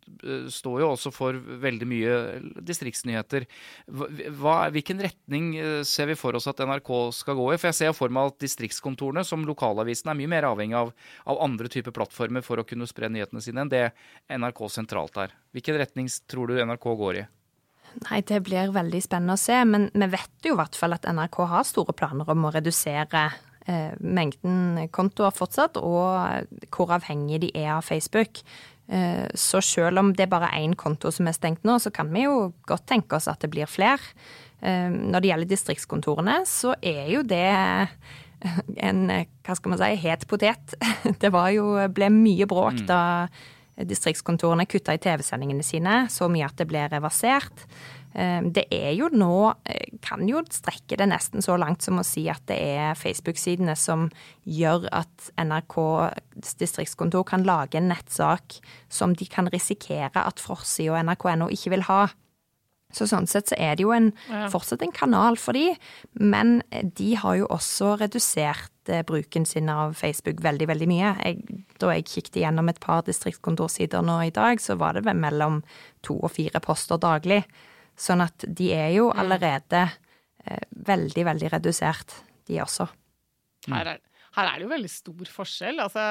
Eh, står jo også for veldig mye distriktsnyheter. Hva, hvilken retning eh, ser vi for oss at NRK skal gå i? For jeg ser for meg at distriktskontorene, som lokalavisen, er mye mer avhengig av, av andre typer plattformer for å kunne spre nyhetene sine enn det NRK sentralt er. Hvilken retning tror du NRK går i? Nei, Det blir veldig spennende å se, men vi vet jo i hvert fall at NRK har store planer om å redusere eh, mengden kontoer fortsatt, og hvor avhengig de er av Facebook. Eh, så selv om det er bare én konto som er stengt nå, så kan vi jo godt tenke oss at det blir flere. Eh, når det gjelder distriktskontorene, så er jo det en hva skal man si, het potet. Det var jo, ble mye bråk mm. Distriktskontorene kutta i TV-sendingene sine, så mye at det ble reversert. Eh, det er jo nå eh, Kan jo strekke det nesten så langt som å si at det er Facebook-sidene som gjør at NRKs distriktskontor kan lage en nettsak som de kan risikere at forsida og nrk.no ikke vil ha. Så sånn sett så er det jo en, fortsatt en kanal for de, men de har jo også redusert eh, bruken sin av Facebook veldig, veldig mye. Jeg, da jeg kikket gjennom et par distriktskontorsider nå i dag, så var det mellom to og fire poster daglig. Sånn at de er jo allerede eh, veldig, veldig redusert, de også. Her er, her er, det jo veldig stor forskjell. Altså,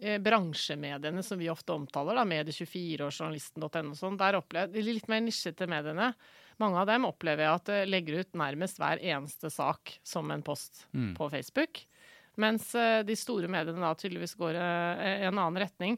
eh, bransjemediene som vi ofte omtaler, da, Medie24 og journalisten.no sånn, der opplever de litt mer nisjete mediene. Mange av dem opplever jeg at det legger ut nærmest hver eneste sak som en post mm. på Facebook. Mens eh, de store mediene da tydeligvis går eh, i en annen retning.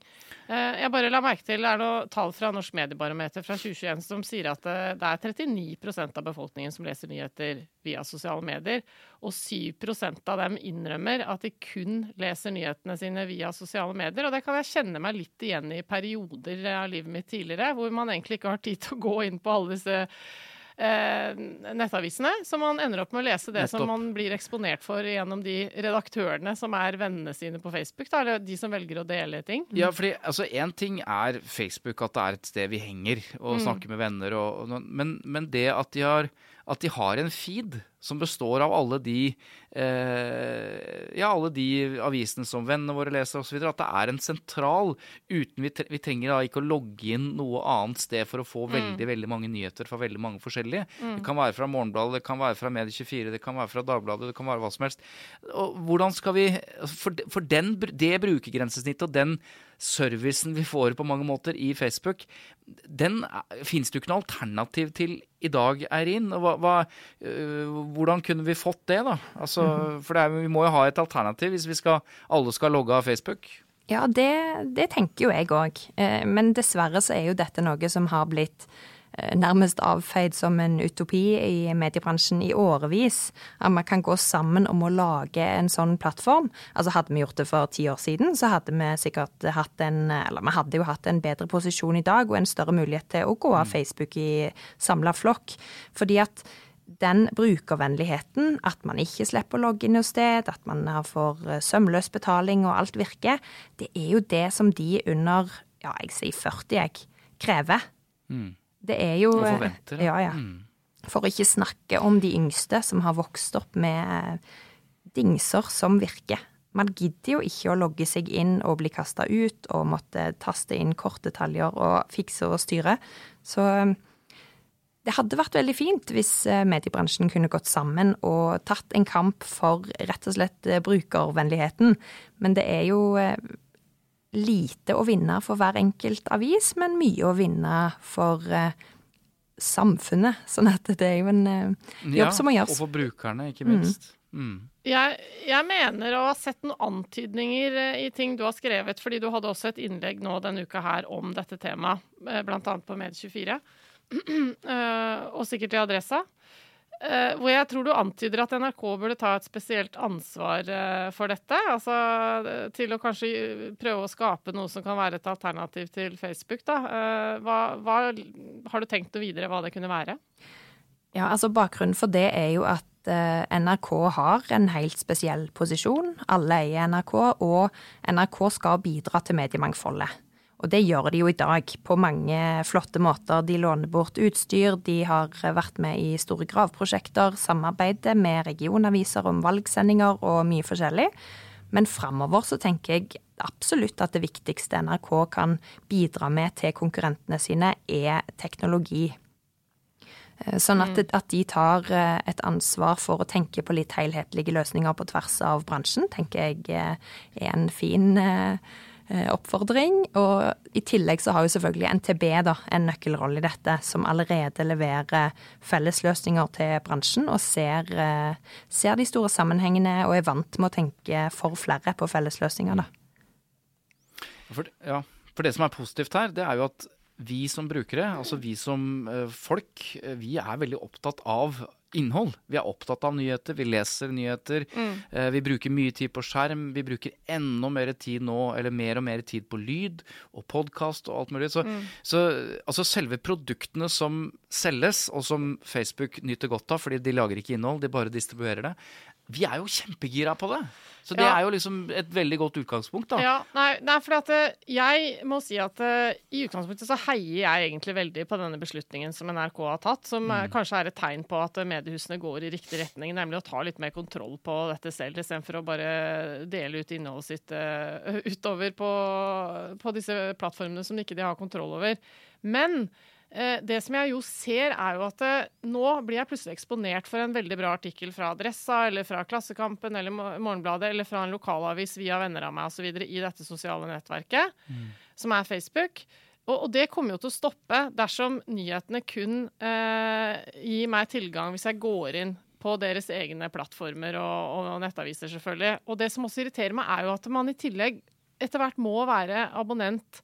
Eh, jeg bare la merke til, Det er noe tall fra Norsk mediebarometer fra 2021 som sier at det er 39% av befolkningen som leser nyheter via sosiale medier. Og 7% av dem innrømmer at de kun leser nyhetene sine via sosiale medier. Og det kan jeg kjenne meg litt igjen i perioder av livet mitt tidligere, hvor man egentlig ikke har tid til å gå inn på alle disse eh, nettavisene. Så man ender opp med å lese det Nettopp. som man blir eksponert for gjennom de redaktørene som er vennene sine på Facebook, da, eller de som velger å dele ting. Ja, fordi altså én ting er Facebook, at det er et sted vi henger og mm. snakker med venner, og, og, men, men det at de har at de har en feed som består av alle de, eh, ja, alle de avisene som vennene våre leser osv. At det er en sentral uten vi, vi, trenger da ikke å logge inn noe annet sted for å få mm. veldig veldig mange nyheter fra veldig mange forskjellige. Mm. Det kan være fra Morgenbladet, det kan være fra Medie24, det kan være fra Dagbladet, det kan være hva som helst. Og hvordan skal vi For, for den, det brukergrensesnittet og den servicen vi får på mange måter i Facebook, den fins det jo ikke noe alternativ til i dag, Eirin. Hva, hva, øh, hvordan kunne vi fått det, da? Altså, for for er, vi må jo ha et alternativ hvis vi skal, alle skal logge av Facebook. Ja, det, det tenker jo jeg òg. Eh, men dessverre så er jo dette noe som har blitt nærmest avfeid som en utopi i mediebransjen i årevis. At man kan gå sammen om å lage en sånn plattform. Altså Hadde vi gjort det for ti år siden, så hadde vi sikkert hatt en Eller vi hadde jo hatt en bedre posisjon i dag og en større mulighet til å gå av mm. Facebook i samla flokk. Fordi at den brukervennligheten, at man ikke slipper å logge inn hos sted, at man får eh, sømløs betaling og alt virker, det er jo det som de under ja, jeg sier 40, jeg, krever. Mm. Det er jo Og forventer det. Ja, ja. Mm. For ikke snakke om de yngste som har vokst opp med dingser som virker. Man gidder jo ikke å logge seg inn og bli kasta ut og måtte taste inn kortdetaljer og fikse og styre. Så um, det hadde vært veldig fint hvis uh, mediebransjen kunne gått sammen og tatt en kamp for rett og slett brukervennligheten. Men det er jo lite å vinne for hver enkelt avis, men mye å vinne for eh, samfunnet. Sånn at det er jo en eh, jobb ja, som må gjøres. Og for brukerne, ikke minst. Mm. Mm. Jeg, jeg, mener å ha sett noen antydninger eh, i ting du har skrevet, fordi du hadde også et innlegg nå denne uka her om dette temaet, bl.a. på Med24, og sikkert i Adressa. Uh, hvor jeg tror du antyder at NRK burde ta et spesielt ansvar uh, for dette. Altså til å kanskje prøve å skape noe som kan være et alternativ til Facebook. Da. Hva, hva, har du tenkt noe videre hva det kunne være? Ja, altså Bakgrunnen for det er jo at NRK har en helt spesiell posisjon. Alle eier NRK, og NRK skal bidra til mediemangfoldet. Og det gjør de jo i dag på mange flotte måter. De låner bort utstyr, de har vært med i store gravprosjekter, samarbeider med regionaviser om valgsendinger og mye forskjellig. Men framover så tenker jeg absolutt at det viktigste NRK kan bidra med til konkurrentene sine, er teknologi. Eh, sånn at, mm. at, de tar eh, et ansvar for å tenke på litt helhetlige løsninger på tvers av bransjen, tenker jeg eh, er en fin Eh, oppfordring. Og i tillegg så har jo selvfølgelig NTB da, en nøkkelrolle i dette, som allerede leverer fellesløsninger til bransjen og ser, eh, ser, de store sammenhengene og er vant med å tenke for flere på fellesløsninger. Da. For, ja, for det som er positivt her, det er jo at vi som brukere, altså vi som eh, folk, vi er veldig opptatt av innhold. Vi er opptatt av nyheter, vi leser nyheter. Mm. Eh, vi bruker mye tid på skjerm. Vi bruker enda mer tid nå, eller mer og mer tid på lyd og podkast og alt mulig. Så, mm. så altså selve produktene som selges, og som Facebook nyter godt av, fordi de lager ikke innhold, de bare distribuerer det, vi er jo kjempegira på det. Så det ja. er jo liksom et veldig godt utgangspunkt, da. Ja, nei, nei for at eh, jeg må si at uh, i utgangspunktet så heier jeg egentlig veldig på denne beslutningen som NRK har tatt, som mm. uh, kanskje er et tegn på at mediehusene går i riktig retning, nemlig å ta litt mer kontroll på dette selv, istedenfor å bare dele ut innholdet sitt uh, utover på, på, disse plattformene som ikke de har kontroll over. Men Eh, det som jeg jo ser, er jo at eh, nå blir jeg plutselig eksponert for en veldig bra artikkel fra Adressa eller fra Klassekampen eller Morgenbladet eller fra en lokalavis via venner av meg osv. i dette sosiale nettverket, mm. som er Facebook. Og, og, det kommer jo til å stoppe dersom nyhetene kun eh, gir meg tilgang hvis jeg går inn på deres egne plattformer og, og, og nettaviser, selvfølgelig. Og det som også irriterer meg, er jo at man i tillegg etter hvert må være abonnent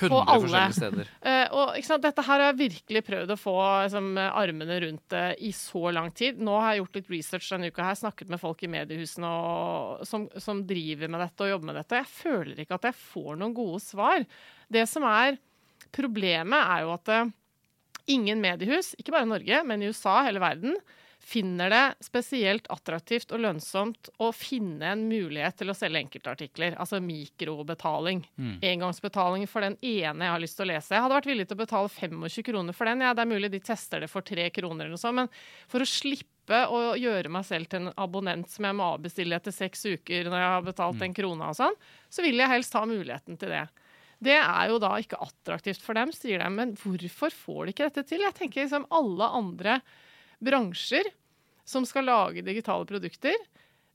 100 forskjellige steder. Uh, og Dette her har jeg virkelig prøvd å få liksom, armene rundt uh, i så lang tid. Nå har jeg gjort litt research denne uka her, snakket med folk i mediehusene og, som, som, driver med dette og jobber med dette. Jeg føler ikke at jeg får noen gode svar. Det som er problemet, er jo at uh, ingen mediehus, ikke bare i Norge, men i USA, hele verden, finner det spesielt attraktivt og lønnsomt å finne en mulighet til å selge enkeltartikler. Altså mikrobetaling. Mm. Engangsbetaling for den ene jeg har lyst til å lese. Jeg hadde vært villig til å betale 25 kroner for den. Ja, det er mulig de tester det for tre kroner eller noe sånt, men for å slippe å gjøre meg selv til en abonnent som jeg må avbestille etter seks uker når jeg har betalt mm. en krone og sånn, så vil jeg helst ha muligheten til det. Det er jo da ikke attraktivt for dem, sier de. Men hvorfor får de ikke dette til? Jeg tenker liksom alle andre bransjer som skal lage digitale produkter,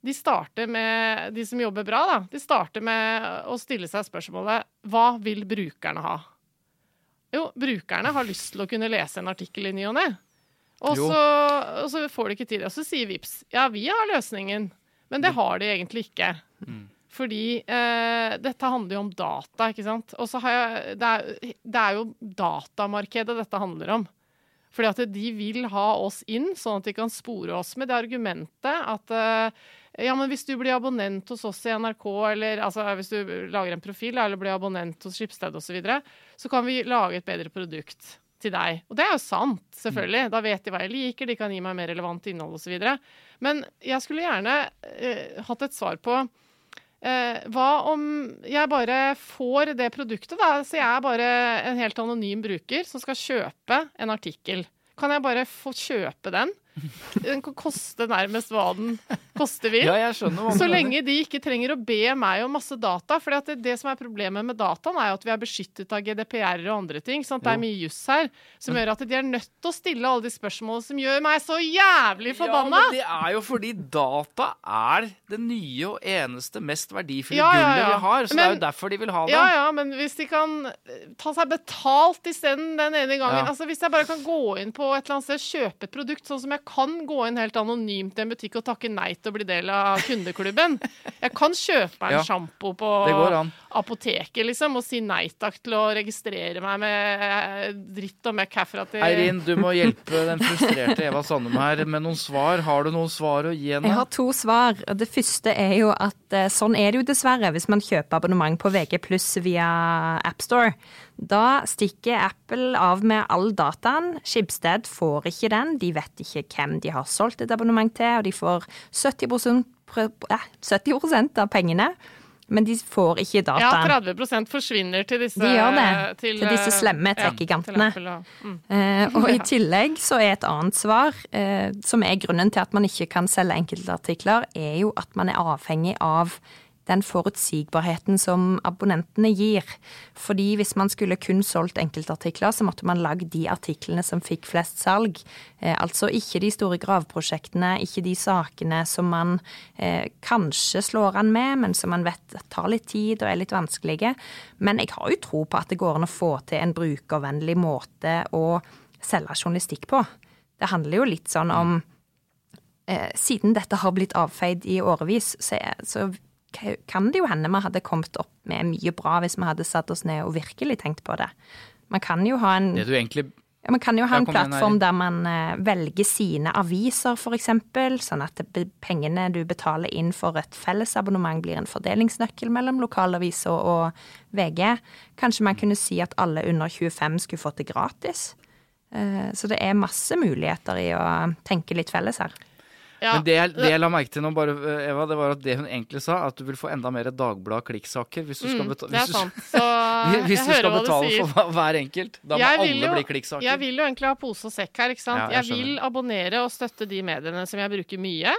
de starter med De som jobber bra, da. De starter med å stille seg spørsmålet Hva vil brukerne ha? Jo, brukerne har lyst til å kunne lese en artikkel i ny og ne. Og så, får de ikke tid. Og så sier Vips ja, vi har løsningen. Men det har de egentlig ikke. Fordi eh, dette handler jo om data, ikke sant. Og så har jeg det er, det er jo datamarkedet dette handler om. Fordi at de vil ha oss inn, sånn at de kan spore oss med det argumentet at eh, ja, men hvis du blir abonnent hos oss i NRK, eller altså, hvis du lager en profil eller blir abonnent hos Skipsted osv., så, videre, så kan vi lage et bedre produkt til deg. Og det er jo sant, selvfølgelig. Da vet de hva jeg liker, de kan gi meg mer relevant innhold osv. Men jeg skulle gjerne eh, hatt et svar på eh, hva om jeg bare får det produktet, da? Så jeg er bare en helt anonym bruker som skal kjøpe en artikkel. Kan jeg bare få kjøpe den? Den kan koste nærmest hva den koste vil. Ja, Så lenge de ikke trenger å be meg om masse data. For det, det som er problemet med dataen, er at vi er beskyttet av GDPR og andre ting. Sant? Det er mye juss her som gjør at de er nødt til å stille alle de spørsmålene som gjør meg så jævlig forbanna. Ja, men det er jo fordi data er det nye og eneste mest verdifulle Ja, gullet vi har. Så det er jo derfor de vil ha det. Ja, ja, men hvis de kan eh, ta seg betalt isteden den ene gangen. Altså Hvis jeg bare kan gå inn på et eller annet sted, kjøpe et produkt, sånn som jeg kan gå inn helt anonymt i en butikk og takke nei til å bli del av kundeklubben. Jeg kan kjøpe en Ja. sjampo på apoteket, liksom, og si nei takk til å registrere meg med eh, dritt og møkk herfra til Eirin, du må hjelpe den frustrerte Eva Sandum her med noen svar. Har du noen svar å gi henne? Jeg har to svar. Det første er jo at eh, sånn er det jo dessverre hvis man kjøper abonnement på VG pluss via AppStore. Da stikker Apple av med all dataen. Skibsted får ikke den. De vet ikke hvem de har solgt et abonnement til, og de får 70, pr- eh, 70 av pengene. Men de får ikke dataen. Ja, dataen. 30 forsvinner til disse De gjør det. Til, Til disse eh, slemme ja, tech-gigantene. og- mm. Eh, og i tillegg så er et annet svar, eh, som er grunnen til at man ikke kan selge enkeltartikler, er jo at man er avhengig av den forutsigbarheten som abonnentene gir. Fordi hvis man skulle kun solgt enkeltartikler, så måtte man lagd de artiklene som fikk flest salg. Eh, altså ikke de store gravprosjektene, ikke de sakene som man eh, kanskje slår an med, men som man vet tar litt tid og er litt vanskelige. Men jeg har jo tro på at det går an å få til en brukervennlig måte å selge journalistikk på. Det handler jo litt sånn om eh, Siden dette har blitt avfeid i årevis, så, så kan det jo hende vi hadde kommet opp med mye bra hvis vi hadde satt oss ned og virkelig tenkt på det. Man kan jo ha en Det du egentlig ja, Man kan jo ha en plattform der man eh, velger sine aviser, f.eks., sånn at pengene du betaler inn for et fellesabonnement, blir en fordelingsnøkkel mellom lokalaviser og VG. Kanskje man kunne si at alle under 25 skulle fått det gratis. Eh, Så det er masse muligheter i å tenke litt felles her. Ja, Men det, jeg- det jeg la merke til nå, bare, eh, Eva, det var at det hun egentlig sa, at du vil få enda mer Dagblad-klikksaker hvis du skal Mm, betale hvis. Så du- hvis du skal betale du for hver- hver enkelt. Da må Jeg alle jo- bli klikksaker. Jeg vil jo egentlig ha pose og sekk her, ikke sant. Ja, jeg jeg, vil abonnere og støtte de mediene som jeg bruker mye.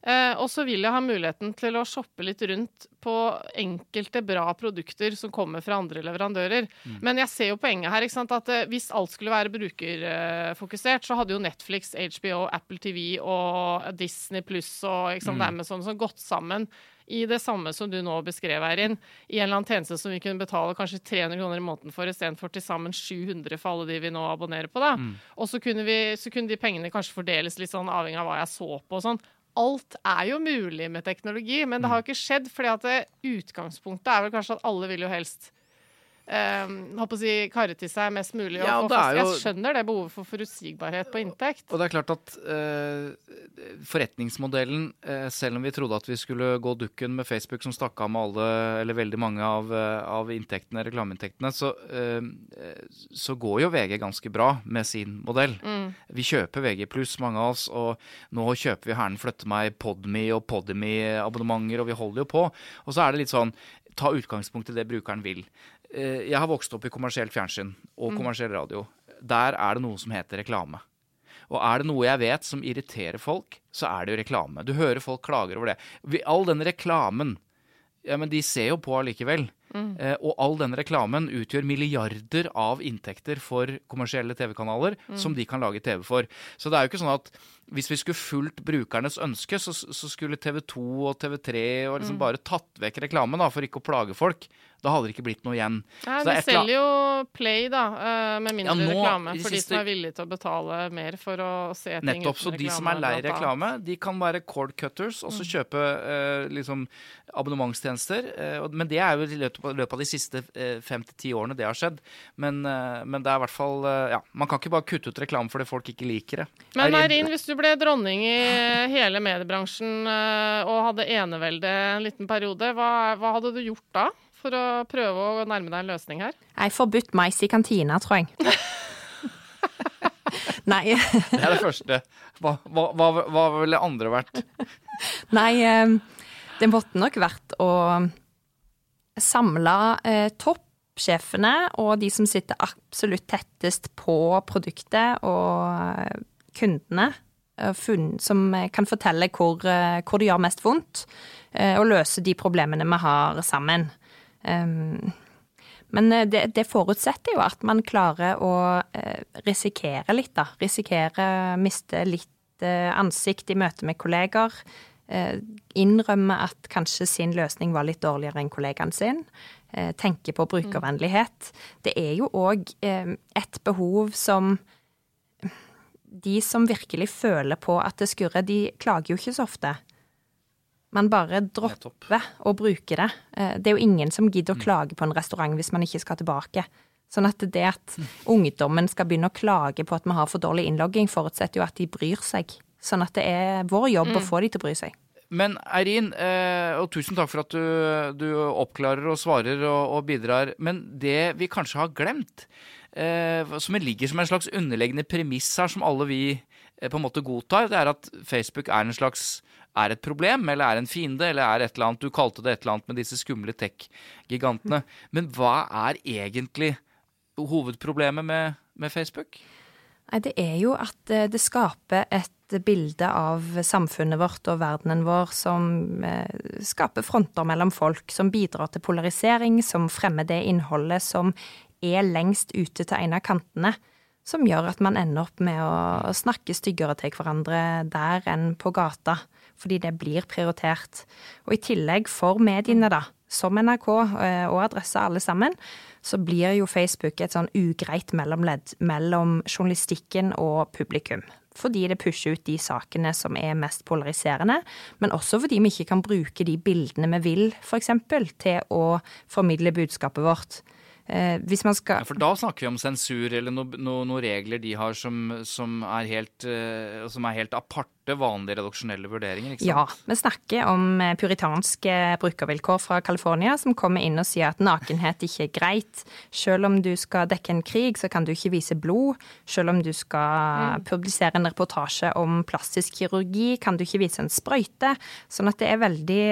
Eh, og så vil jeg ha muligheten til å shoppe litt rundt på enkelte bra produkter som kommer fra andre leverandører. Mm. Men jeg ser jo poenget her. At eh, Hvis alt skulle være brukerfokusert, så hadde jo Netflix, HBO, Apple TV og Disney pluss og Mm. Amazon som gått sammen i det samme som du nå beskrev, Eirin. I en eller annen tjeneste som vi kunne betale kanskje 300 kroner i måneden for, istedenfor til sammen 700 for alle de vi nå abonnerer på. da. Mm. Og så kunne, vi, så kunne de pengene kanskje fordeles litt sånn avhengig av hva jeg så på og sånn. Alt er jo mulig med teknologi, men det har jo ikke skjedd. fordi at utgangspunktet er vel kanskje at alle vil jo helst håper å si, karre til seg mest mulig. og Ja, fast- er jo- Jeg skjønner det behovet for forutsigbarhet på inntekt. Og det er klart at uh, forretningsmodellen, uh, selv om vi trodde at vi skulle gå dukken med Facebook som stakk av med alle, eller veldig mange av, eh, av inntektene, reklameinntektene, så, uh, så går jo VG ganske bra med sin modell. Mm. Vi kjøper VG pluss, mange av oss, og nå kjøper vi Herren flytter meg Podme og Podme-abonnementer, og vi holder jo på. Og så er det litt sånn, ta utgangspunkt i det brukeren vil. Eh, Jeg har vokst opp i kommersielt fjernsyn og kommersiell radio. Der er det noe som heter reklame. Og er det noe jeg vet som irriterer folk, så er det jo reklame. Du hører folk klager over det. All den reklamen, ja, men de ser jo på allikevel. Eh, og all den reklamen utgjør milliarder av inntekter for kommersielle TV-kanaler som de kan lage TV for. Så det er jo ikke sånn at hvis vi skulle fulgt brukernes ønske, så, så skulle TV 2 og TV3 og liksom mm. bare tatt vekk reklame da, for ikke å plage folk. Da hadde det ikke blitt noe igjen. Ja, de selger jo Play, da, eh, med mindre ja, nå, reklame. For de, siste... de, som er villige til å betale mer for å se ting Nettopp. Så de som er lei reklame, de kan være cord cutters og så mm. kjøpe eh, liksom abonnementstjenester. Eh, men det er jo i løpet av de siste eh, fem til ti årene det har skjedd. Men, eh, men, det er i hvert fall eh, Ja, man kan ikke bare kutte ut reklame fordi folk ikke liker det. Men Marin, hvis du ble dronning i hele mediebransjen og hadde enevelde en liten periode, hva, hva hadde du gjort da? for å prøve å nærme deg en løsning her? Jeg forbudt mais i kantina, tror jeg. Nei. det er det første. Hva, hva, hva, hva ville andre vært? Nei, eh, det måtte nok vært å samle eh, toppsjefene og de som sitter absolutt tettest på produktet og eh, kundene, som kan fortelle hvor, hvor det gjør mest vondt, og løse de problemene vi har sammen. Um, men eh, det, det, forutsetter jo at man klarer å eh, risikere litt, da. Risikere miste litt eh, ansikt i møte med kolleger. Innrømme at kanskje sin løsning var litt dårligere enn kollegaen sin. Tenke på brukervennlighet. Det er jo òg et behov som De som virkelig føler på at det skurrer, de klager jo ikke så ofte man bare dropper å bruke det. Eh, det er jo ingen som gidder å mm. klage på en restaurant hvis man ikke skal tilbake. Sånn at det at mm. ungdommen skal begynne å klage på at vi har for dårlig innlogging, forutsetter jo at de bryr seg. Sånn at det er vår jobb mm. å få de til å bry seg. Men Eirin, eh, og tusen takk for at du, du oppklarer og svarer og, og, bidrar. Men det vi kanskje har glemt, som ligger som en slags underliggende premiss her, som alle vi på en måte godtar, det er at Facebook er en slags er et problem, eller er en fiende, eller er et eller annet Du kalte det et eller annet med disse skumle tech-gigantene. Men hva er egentlig hovedproblemet med, med Facebook? Nei, det er jo at eh, det skaper et bilde av samfunnet vårt og verdenen vår som eh, skaper fronter mellom folk, som bidrar til polarisering, som fremmer det innholdet som er lengst ute til en av kantene. Som gjør at man ender opp med å snakke styggere til hverandre der enn på gata fordi det blir prioritert. Og i tillegg for mediene, da, som NRK eh, og Adresse alle sammen, så blir jo Facebook et sånn ugreit mellomledd mellom journalistikken og publikum. Fordi det pusher ut de sakene som er mest polariserende, men også fordi vi ikke kan bruke de bildene vi vil, f.eks., til å formidle budskapet vårt. Eh, hvis man skal ja, For da snakker vi om sensur eller noen no, no regler de har som, som, er helt, uh, som er helt aparte vanlige redaksjonelle vurderinger. ikke sant? Ja, vi snakker om eh, puritanske brukervilkår fra California som kommer inn og sier at nakenhet ikke er greit. Selv om du skal dekke en krig, så kan du ikke vise blod. Selv om du skal mm. publisere en reportasje om plastisk kirurgi, kan du ikke vise en sprøyte. Sånn at det er veldig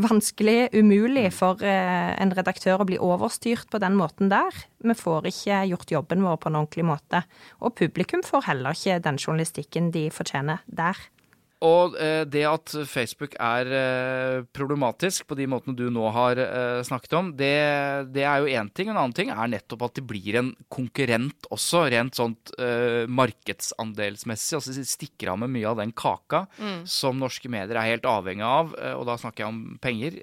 vanskelig, umulig, mm. for en redaktør å bli overstyrt på den den måten der. Vi får ikke gjort jobben vår på en ordentlig måte. Og publikum får heller ikke den journalistikken de fortjener der. faire. Og eh, det at Facebook er eh, problematisk på de måtene du nå har eh, snakket om, det, det er jo én ting. En annen ting er nettopp at de blir en konkurrent også, rent sånt markedsandelsmessig. Altså de stikker av med mye av den kaka mm. som norske medier er helt avhengig av, og da snakker jeg om penger,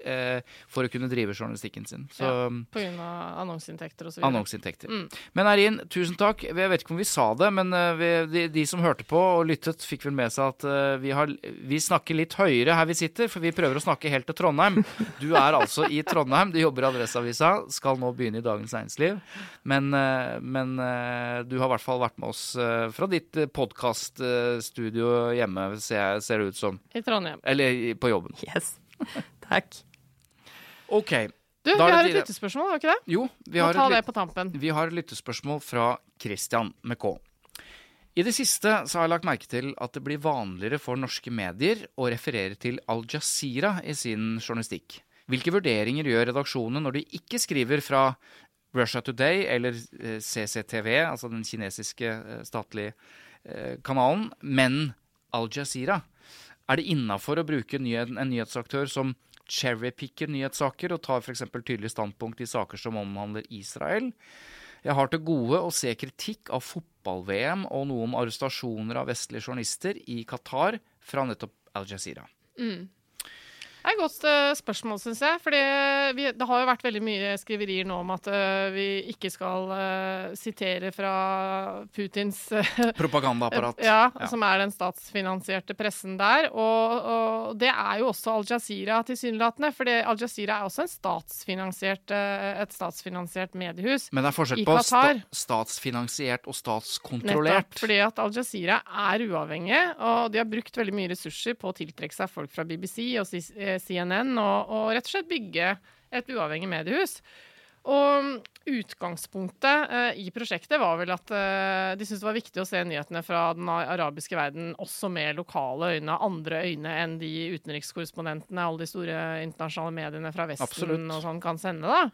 for å kunne drive journalistikken sin. Så, ja, på grunn av annonseinntekter osv. Annonseinntekter. Mm. Men Eirin, tusen takk. Jeg vet ikke om vi sa det, men vi, de, de, som hørte på og lyttet, fikk vel med seg at vi har vi snakker litt høyere her vi sitter, for vi prøver å snakke helt til Trondheim. Du er altså i Trondheim, du jobber i Adresseavisa, skal nå begynne i Dagens Næringsliv. Men, eh, men eh, du har i hvert fall vært med oss eh, fra ditt podkaststudio hjemme, ser, ser det ut som. I Trondheim. Eller på jobben. Yes. Takk. OK. Du, vi har et lyttespørsmål, har vi ikke det? Jo, vi har, et, vi har et lyttespørsmål fra Christian med K. I det siste så har jeg lagt merke til at det blir vanligere for norske medier å referere til Al Jazeera i sin journalistikk. Hvilke vurderinger gjør redaksjonene når de ikke skriver fra Russia Today eller eh, CCTV, altså den kinesiske eh, statlige eh, kanalen, men Al Jazeera? Er det innafor å bruke en nyhetsaktør som cherrypicker nyhetssaker og tar f.eks. tydelig standpunkt i saker som omhandler Israel? Jeg har til gode å se kritikk av fotball fotball-VM og noe om arrestasjoner av vestlige journalister i Qatar fra nettopp Al Jazeera. Mm. Det er et godt eh, spørsmål, syns jeg. For det har jo vært veldig mye skriverier nå om at uh, vi ikke skal uh, sitere fra Putins Propagandaapparat. Ja, ja, som er den statsfinansierte pressen der. Og, og det er jo også Al Jazeera tilsynelatende. For Al Jazeera er også statsfinansiert, et statsfinansiert mediehus Men det er forskjell på sta statsfinansiert og statskontrollert. Nettopp. Fordi at Al Jazeera er uavhengig, og de har brukt veldig mye ressurser på å tiltrekke seg folk fra BBC og CNN og, og, rett og slett bygge et uavhengig mediehus. Og utgangspunktet eh, i prosjektet var vel at eh, de syntes det var viktig å se nyhetene fra den arabiske verden også med lokale øyne, andre øyne enn de utenrikskorrespondentene alle de store internasjonale mediene fra Vesten Absolutt. og sånn kan sende. da.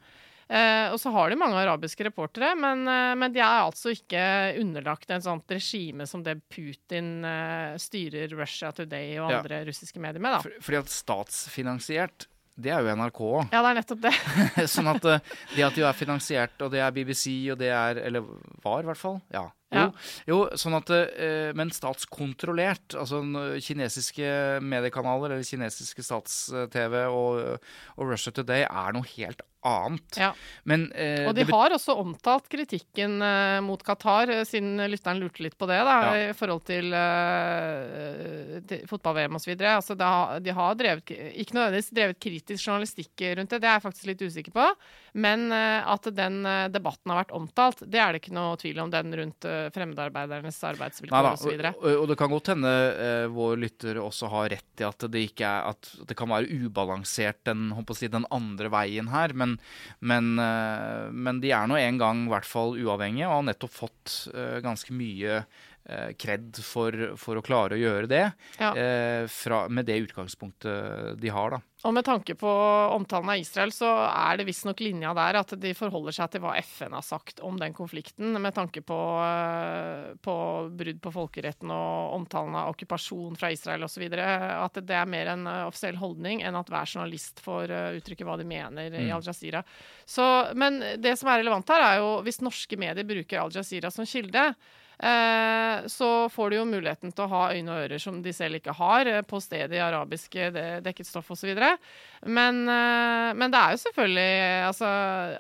Eh, og så har de mange arabiske reportere, men, eh, men, de er altså ikke underlagt en sånt regime som det Putin eh, styrer Russia Today og andre ja. russiske medier med. da. Fordi at statsfinansiert det er jo NRK òg. Ja, det er nettopp det. sånn at uh, det at de er finansiert, og det er BBC, og det er Eller var, i hvert fall. Ja. Jo, jo sånn at uh, Men statskontrollert. Altså kinesiske mediekanaler eller kinesiske stats-TV og, og Russia Today er noe helt annet. Ja. Men, eh, og de har også omtalt kritikken eh, mot Qatar, eh, siden lytteren lurte litt på det, da, ja. i forhold til, eh, fotball-VM osv. Altså, de har drevet, ikke nødvendigvis drevet kritisk journalistikk rundt det, det er jeg faktisk litt usikker på. Men eh, at den eh, debatten har vært omtalt, det er det ikke noe tvil om. Den rundt fremmedarbeidernes arbeidsvilkår osv. Og, og, og det kan godt hende vår lytter også har rett i at det, ikke er, at det kan være ubalansert den, si, den andre veien her. men men, eh, men, de er nå en gang i hvert fall uavhengige og har nettopp fått eh, ganske mye eh, kred for, for, å klare å gjøre det, ja. fra, med det utgangspunktet de har. da. Og med tanke på omtalen av Israel, så er det visstnok linja der at de forholder seg til hva FN har sagt om den konflikten, med tanke på, eh, på brudd på folkeretten og omtalen av okkupasjon fra Israel osv. At det er mer en eh, offisiell holdning enn at hver journalist får eh, uttrykke hva de mener mm. i Al Jazeera. Så, men det som er relevant her, er jo hvis norske medier bruker Al Jazeera som kilde, Eh, så får de jo muligheten til å ha øyne og ører som de selv ikke har, eh, på stedet i arabiske dekket stoff osv. Men, eh, men det er jo selvfølgelig altså,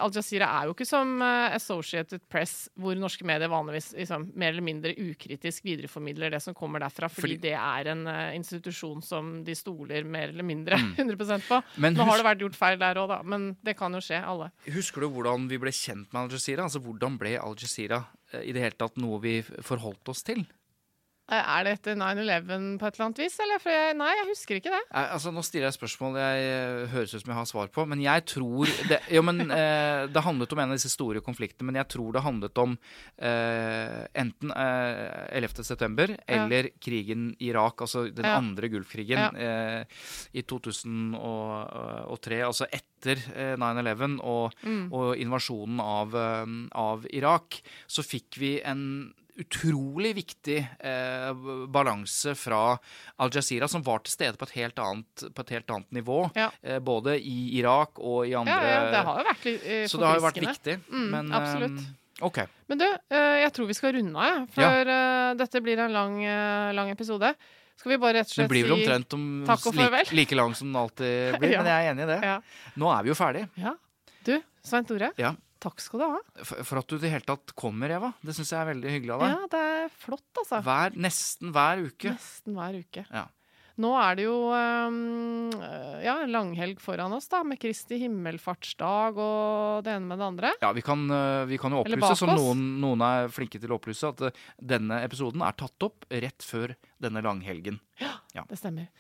Al Jazeera er jo ikke som Associated Press, hvor norske medier vanligvis liksom, mer eller mindre ukritisk videreformidler det som kommer derfra, fordi, fordi det er en institusjon som de stoler mer eller mindre mm. 100% på. Men Nå har det vært gjort feil der òg, da, men det kan jo skje, alle. Husker du hvordan vi ble kjent med Al Jazeera? Altså, hvordan ble Al Jazeera i det hele tatt noe vi forholdt oss til? Eh, er det etter 9-11 på et eller annet vis? Eller? Jeg, nei, jeg husker ikke det. Eh, altså, nå stiller jeg spørsmål jeg eh, høres ut som jeg har svar på. Men jeg tror det, jo, men, eh, det handlet om en av disse store konfliktene. Men jeg tror det handlet om eh, enten eh, 11.9. eller ja. krigen i Irak. Altså den ja. andre Gulfkrigen ja. i 2003. Altså etter 9-11 og, mm. og, invasjonen av, av Irak, så fikk vi en utrolig viktig eh, balanse fra Al Jazeera, som var til stede på et helt annet, et helt annet nivå. Ja. Eh, både i Irak og i andre Ja, ja det har jo vært litt eh, Så det har jo vært viktig. Mm, men, absolutt. Eh, okay. Men du, eh, jeg tror vi skal runde av, for. Eh, dette blir en lang, lang, episode. Skal vi bare rett og slett si takk og farvel? Den blir vel omtrent like, like lang som den alltid blir, men jeg er enig i det. Ja. Nå er vi jo ferdig. Ja. Du, Svein Tore. Ja. Takk skal du ha. For, for at du i det hele tatt kommer, Eva. Det syns jeg er veldig hyggelig av deg. Ja, det er flott, altså. Hver, nesten hver uke. Nesten hver uke. Ja. Nå er det jo um, ja, langhelg foran oss, da, med Kristi himmelfartsdag og det ene med det andre. Ja, vi kan, uh, vi kan jo opplyse, som noen, noen, er flinke til å opplyse, at uh, denne episoden er tatt opp rett før denne langhelgen. Ja, ja. det stemmer.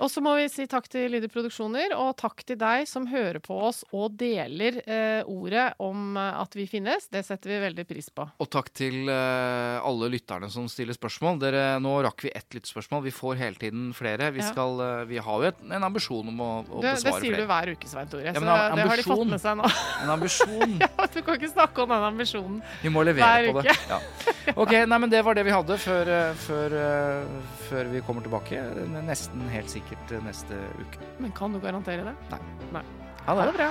Og så må vi si takk til Lydig Produksjoner, og takk til deg som hører på oss og deler eh, ordet om eh, at vi finnes. Det setter vi veldig pris på. Og takk til eh, alle lytterne som stiller spørsmål. Dere, nå rakk vi ett lyttspørsmål. Vi får hele tiden flere. Vi, skal, eh, vi har jo et, en ambisjon om å, å det, besvare flere. Det sier flere. du hver uke, Svein Tore. Ja, så det har de fått med seg nå. En ambisjon. ja, Du kan ikke snakke om den ambisjonen Vi må levere på det. Ja. Ok, nei, men Det var det vi hadde før, eh, før, før vi kommer tilbake. Nesten helt sikkert neste uke. Men kan du garantere det? Nei. Nei. Ha det. Ha det bra.